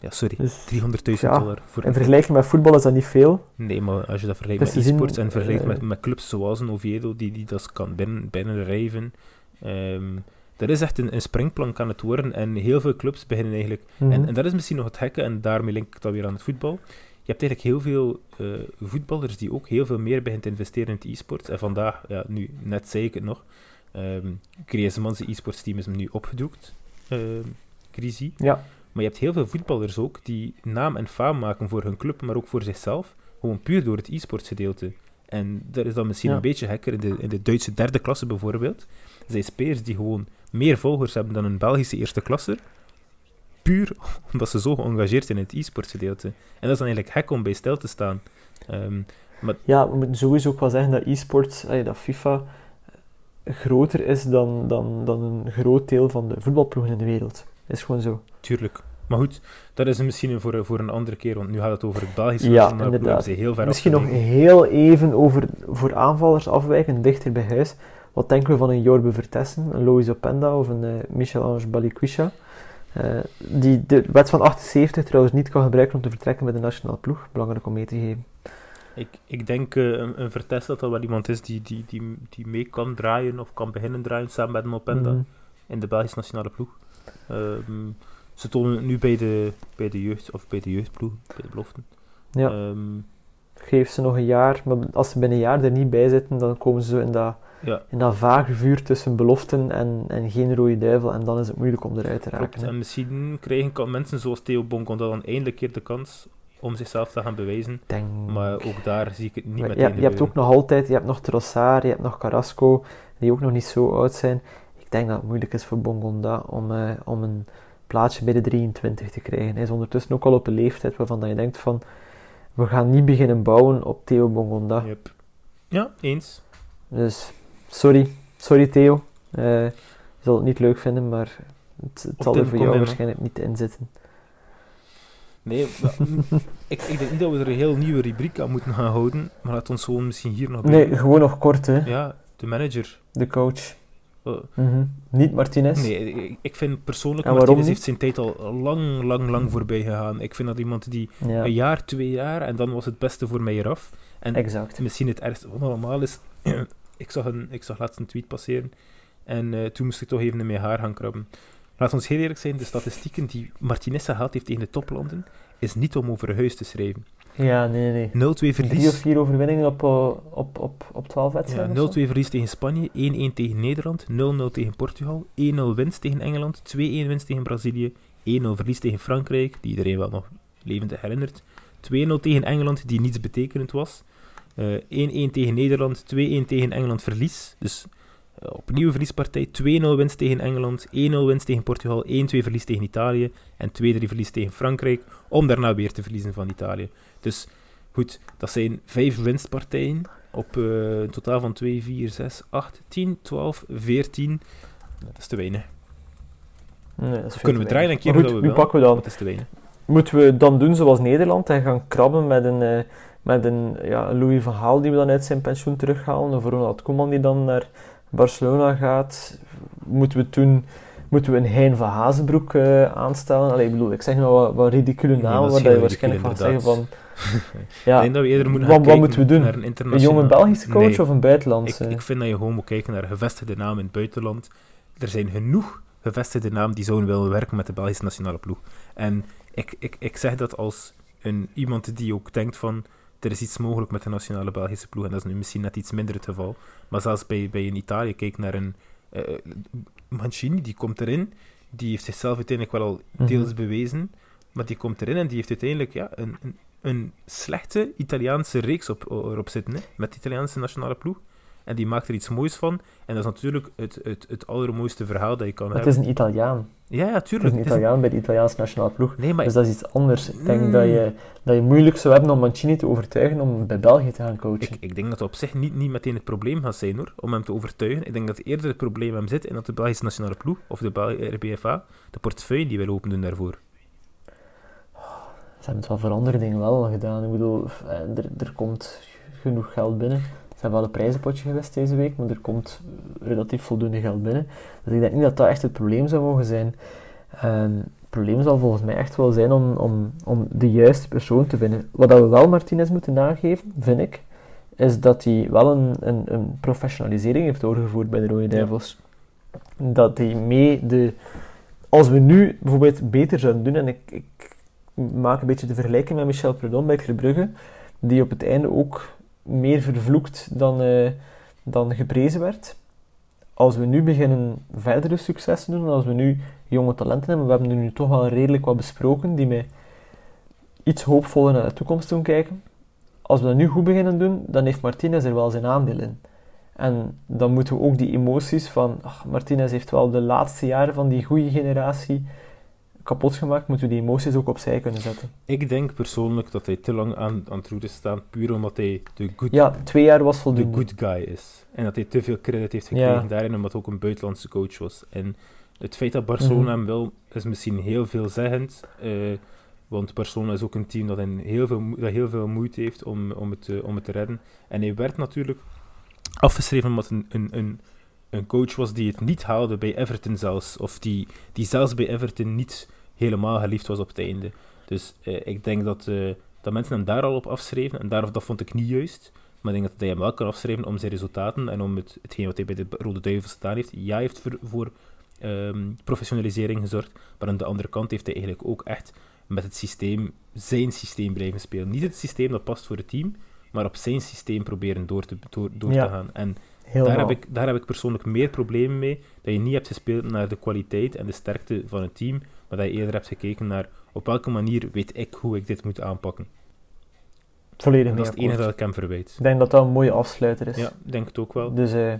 Ja, sorry, dus, 300.000 ja, dollar. Voor in vergelijking met voetbal is dat niet veel. Nee, maar als je dat vergelijkt met e-sports en vergelijkt uh, met, met clubs zoals een Oviedo, die, die dat kan binnen, binnenrijven, um, dat is echt een, een, springplank aan het worden. En heel veel clubs beginnen eigenlijk... Mm -hmm. en, en, dat is misschien nog het gekke, en daarmee link ik dat weer aan het voetbal je hebt eigenlijk heel veel uh, voetballers die ook heel veel meer beginnen te investeren in het e-sports. En vandaag, ja, nu, net zei ik het nog, um, Griezmann's e-sports team is hem nu opgedoekt, uh, Grisi. Ja. Maar je hebt heel veel voetballers ook die naam en faam maken voor hun club, maar ook voor zichzelf, gewoon puur door het e-sports gedeelte. En dat is dan misschien een beetje gekker in de, in de Duitse derde klasse bijvoorbeeld. Er zijn spelers die gewoon meer volgers hebben dan een Belgische eerste klasse, puur [LAUGHS] omdat ze zo geëngageerd zijn in het e-sports gedeelte. En dat is dan eigenlijk gek om bij stil te staan. Um, maar... Ja, we moeten sowieso ook wel zeggen dat e-sports, dat FIFA, groter is dan, dan, dan een groot deel van de voetbalploegen in de wereld. Dat is gewoon zo. Tuurlijk. Maar goed, dat is misschien voor, voor een andere keer, want nu gaat het over het Belgische ja, inderdaad. heel ver Misschien nog heel even over voor aanvallers afwijken, dichter bij huis. Wat denken we van een Jorbe Vertessen, een Lois Openda of een uh, Michel-Ange Balikwisha? Uh, die de wet van 78 trouwens niet kan gebruiken om te vertrekken met de nationale ploeg. Belangrijk om mee te geven. Ik, ik denk uh, een, een Vertest dat dat wel iemand is die, die, die, die mee kan draaien of kan beginnen draaien samen met Mopenda mm -hmm. in de Belgische nationale ploeg. Um, ze tonen het nu bij de, bij de jeugd, of bij de jeugdploeg, bij de beloften. Ja. Ehm, Geef ze nog een jaar, maar als ze binnen een jaar er niet bij zitten, dan komen ze in dat, ja, in dat vage vuur tussen beloften en, en geen rode duivel. En dan is het moeilijk om eruit te raken. klopt. En misschien krijgen mensen zoals Theo Bonkonda dan eindelijk keer de kans om zichzelf te gaan bewijzen. Denk... Maar ook daar zie ik het niet Maar meteen ja, je hebt ook nog altijd, je hebt nog Trossard, je hebt nog Carrasco, die ook nog niet zo oud zijn. Ik denk dat het moeilijk is voor Bongonda om, eh, om een plaatsje bij de 23 te krijgen. Hij is ondertussen ook al op een leeftijd waarvan dat je denkt van, we gaan niet beginnen bouwen op Theo Bongonda. Yep. Ja, eens. Dus, sorry, sorry Theo. Eh, je zal het niet leuk vinden, maar het, het zal er voor jou in, waarschijnlijk niet in zitten. Nee, mm, ik, ik denk niet dat we er een heel nieuwe rubriek aan moeten gaan houden, maar laat ons gewoon misschien hier nog bij Nee, gewoon nog kort hè, Ja, de manager. de coach. Eh, Mhm. Niet Martinez. nee, ik, vind persoonlijk, Martinez heeft zijn tijd al lang, lang, lang voorbij gegaan. Ik vind dat iemand die Ja, een jaar, twee jaar, en dan was het beste voor mij eraf. En exact. misschien het ergste van allemaal is, [CLEARS THROAT] ik, zag een, ik zag laatst een tweet passeren, en eh, toen moest ik toch even in mijn haar gaan krabben. Laat ons heel eerlijk zijn, de statistieken die Martinez gehaald heeft tegen de toplanden, is niet om over huis te schrijven. Ja, nee, nee. 0-2 Drie of verlies. vier overwinningen op, eh, op, op, op 12 Ja, wedstrijden. 0-2 of zo? verlies tegen Spanje, 1-1 tegen Nederland, 0-0 tegen Portugal, 1-0 winst tegen Engeland, 2-1 winst tegen Brazilië, 1-0 verlies tegen Frankrijk, die iedereen wel nog levendig herinnert, 2-0 tegen Engeland, die niets betekenend was, eh, 1-1 tegen Nederland, 2-1 tegen Engeland verlies, dus eh, opnieuw verliespartij, 2-0 winst tegen Engeland, 1-0 winst tegen Portugal, 1-2 verlies tegen Italië en 2-3 verlies tegen Frankrijk, om daarna weer te verliezen van Italië. Dus goed, dat zijn vijf winstpartijen op eh, een totaal van 2, 4, 6, 8, 10, 12, 14. Dat is te weinig. Nee, dat is veel Kunnen we draaien weinig. en keren Maar dat goed, we nu wel. pakken we dan. Dat is te weinig. Moeten we dan doen zoals Nederland en gaan krabben met een, eh, met een ja, Louis van Gaal die we dan uit zijn pensioen terughalen, of Ronald Koeman die dan naar Barcelona gaat? Moeten we toen moeten we een Hein van Hazenbroek eh, aanstellen? Allee, ik bedoel, ik zeg wel wat, wat ridicule namen, is waar je waarschijnlijk van zeggen van... [LAUGHS] ik Ja, denk dat we eerder moeten wat- moeten we doen? naar een een jonge Belgische coach Nee. of een Ik, buitenlandse? ik vind dat je gewoon moet kijken naar gevestigde namen in het buitenland. Er zijn genoeg gevestigde namen die zouden willen werken met de Belgische nationale ploeg. En ik, ik, ik zeg dat als een, iemand die ook denkt van er is iets mogelijk met de nationale Belgische ploeg. En dat is nu misschien net iets minder het geval. Maar zelfs bij, bij een Italië, kijk naar een eh, Mancini, die komt erin. Die heeft zichzelf uiteindelijk wel al Mhm. deels bewezen. Maar die komt erin en die heeft uiteindelijk ja, een, een, een slechte Italiaanse reeks op, erop zitten. Hè, met de Italiaanse nationale ploeg. En die maakt er iets moois van. En dat is natuurlijk het, het, het allermooiste verhaal dat je kan Maar het hebben. is een Italiaan. Ja, ja, Het is tuurlijk. een Het is- Italiaan bij de Italiaanse nationale ploeg. Nee, maar Dus dat is iets anders. Ik denk Mm. dat, je, dat je moeilijk zou hebben om Mancini te overtuigen om bij België te gaan coachen. Ik, ik denk dat dat op zich niet, niet meteen het probleem gaat zijn hoor, om hem te overtuigen. Ik denk dat eerder het probleem hem zit in dat de Belgische nationale ploeg, of de Bel- RBFA, de portefeuille die wil open doen daarvoor. Ze hebben het wel voor andere dingen wel gedaan. Ik bedoel, eh, er, er komt genoeg geld binnen. Hebben wel een prijzenpotje geweest deze week, maar er komt relatief voldoende geld binnen. Dus ik denk niet dat dat echt het probleem zou mogen zijn. Ehm, het probleem zal volgens mij echt wel zijn om, om, om de juiste persoon te vinden. Wat dat we wel Martinez moeten nageven, vind ik, is dat hij wel een, een, een professionalisering heeft doorgevoerd bij de Rode Duivels. Dat hij mee de... Als we nu bijvoorbeeld beter zouden doen, en ik, ik maak een beetje de vergelijking met Michel Prudhomme bij Club Brugge, die op het einde ook meer vervloekt dan, eh, dan geprezen werd. Als we nu beginnen verdere successen doen, en als we nu jonge talenten hebben, we hebben er nu toch wel redelijk wat besproken, die mij iets hoopvoller naar de toekomst doen kijken. Als we dat nu goed beginnen doen, dan heeft Martinez er wel zijn aandeel in. En dan moeten we ook die emoties van, ach, Martinez heeft wel de laatste jaren van die goede generatie kapot gemaakt, moeten we die emoties ook opzij kunnen zetten. Ik denk persoonlijk dat hij te lang aan, aan het roer is staan, puur omdat hij de good, Ja, twee jaar was de good guy is. En dat hij te veel credit heeft gekregen Ja. daarin, omdat hij ook een buitenlandse coach was. En het feit dat Barcelona Mhm. hem wil, is misschien heel veelzeggend. eh want Barcelona is ook een team dat, een heel, veel, dat heel veel moeite heeft om, om, het, eh, om het te redden. En hij werd natuurlijk afgeschreven omdat een, een, een, een coach was die het niet haalde bij Everton zelfs. Of die, die zelfs bij Everton niet helemaal geliefd was op het einde. Dus eh, ik denk dat, eh, dat mensen hem daar al op afschreven. En daar, dat vond ik niet juist. Maar ik denk dat hij hem wel kan afschrijven om zijn resultaten en om het, hetgeen wat hij bij de Rode Duivels gedaan heeft. Ja, hij heeft voor, voor ehm, professionalisering gezorgd. Maar aan de andere kant heeft hij eigenlijk ook echt met het systeem, zijn systeem blijven spelen. Niet het systeem dat past voor het team, maar op zijn systeem proberen door te, door, door te gaan. En daar heb, ik, daar heb ik persoonlijk meer problemen mee. Dat je niet hebt gespeeld naar de kwaliteit en de sterkte van het team, maar dat je eerder hebt gekeken naar op welke manier weet ik hoe ik dit moet aanpakken. Volledig dat is het enige dat ik hem verwijt. Ik denk dat dat een mooie afsluiter is. Ja, denk het ook wel. Dus uh, eh,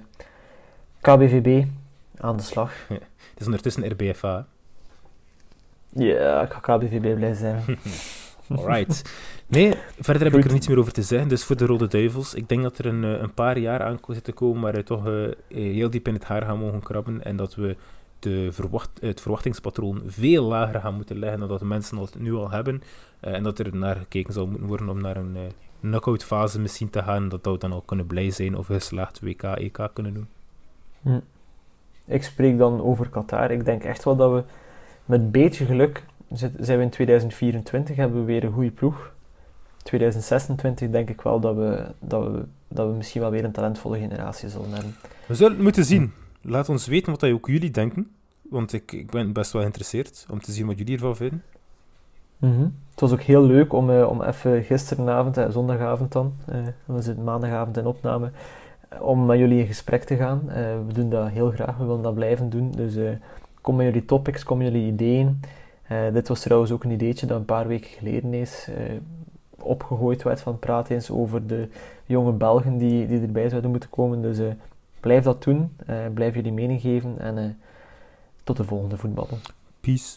KBVB, aan de slag. het is ondertussen RBFA. Ja, ik ga KBVB blij zijn. [LAUGHS] Alright. Nee, verder heb ik er niets meer over te zeggen. Dus voor de Rode Duivels, ik denk dat er een, eh, een paar jaar aan zitten komen waar we toch uh, heel diep in het haar gaan mogen krabben. En dat we de verwacht, het verwachtingspatroon veel lager gaan moeten leggen dan dat de mensen het nu al hebben. Uh, en dat er naar gekeken zal moeten worden om naar een uh, knockout fase misschien te gaan. Dat we dan al kunnen blij zijn of geslaagd WK, EK kunnen doen. Hm. Ik spreek dan over Qatar. Ik denk echt wel dat we met een beetje geluk zijn we in 2024, hebben we weer een goede ploeg. 2026 denk ik wel dat we, dat, we, dat we misschien wel weer een talentvolle generatie zullen hebben. We zullen het moeten zien. Laat ons weten wat ook jullie denken. Want ik, ik ben best wel geïnteresseerd om te zien wat jullie ervan vinden. Mm Het was ook heel leuk om, uh, om even gisteravond, uh, zondagavond dan, uh, we zitten maandagavond in opname, om met jullie in gesprek te gaan. we doen dat heel graag, we willen dat blijven doen. Dus kom met jullie topics, kom met jullie ideeën. Dit was trouwens ook een ideetje dat een paar weken geleden is opgegooid werd van praat eens over de jonge Belgen die, die erbij zouden moeten komen. Dus blijf dat doen, blijf jullie mening geven en tot de volgende voetballen. Peace.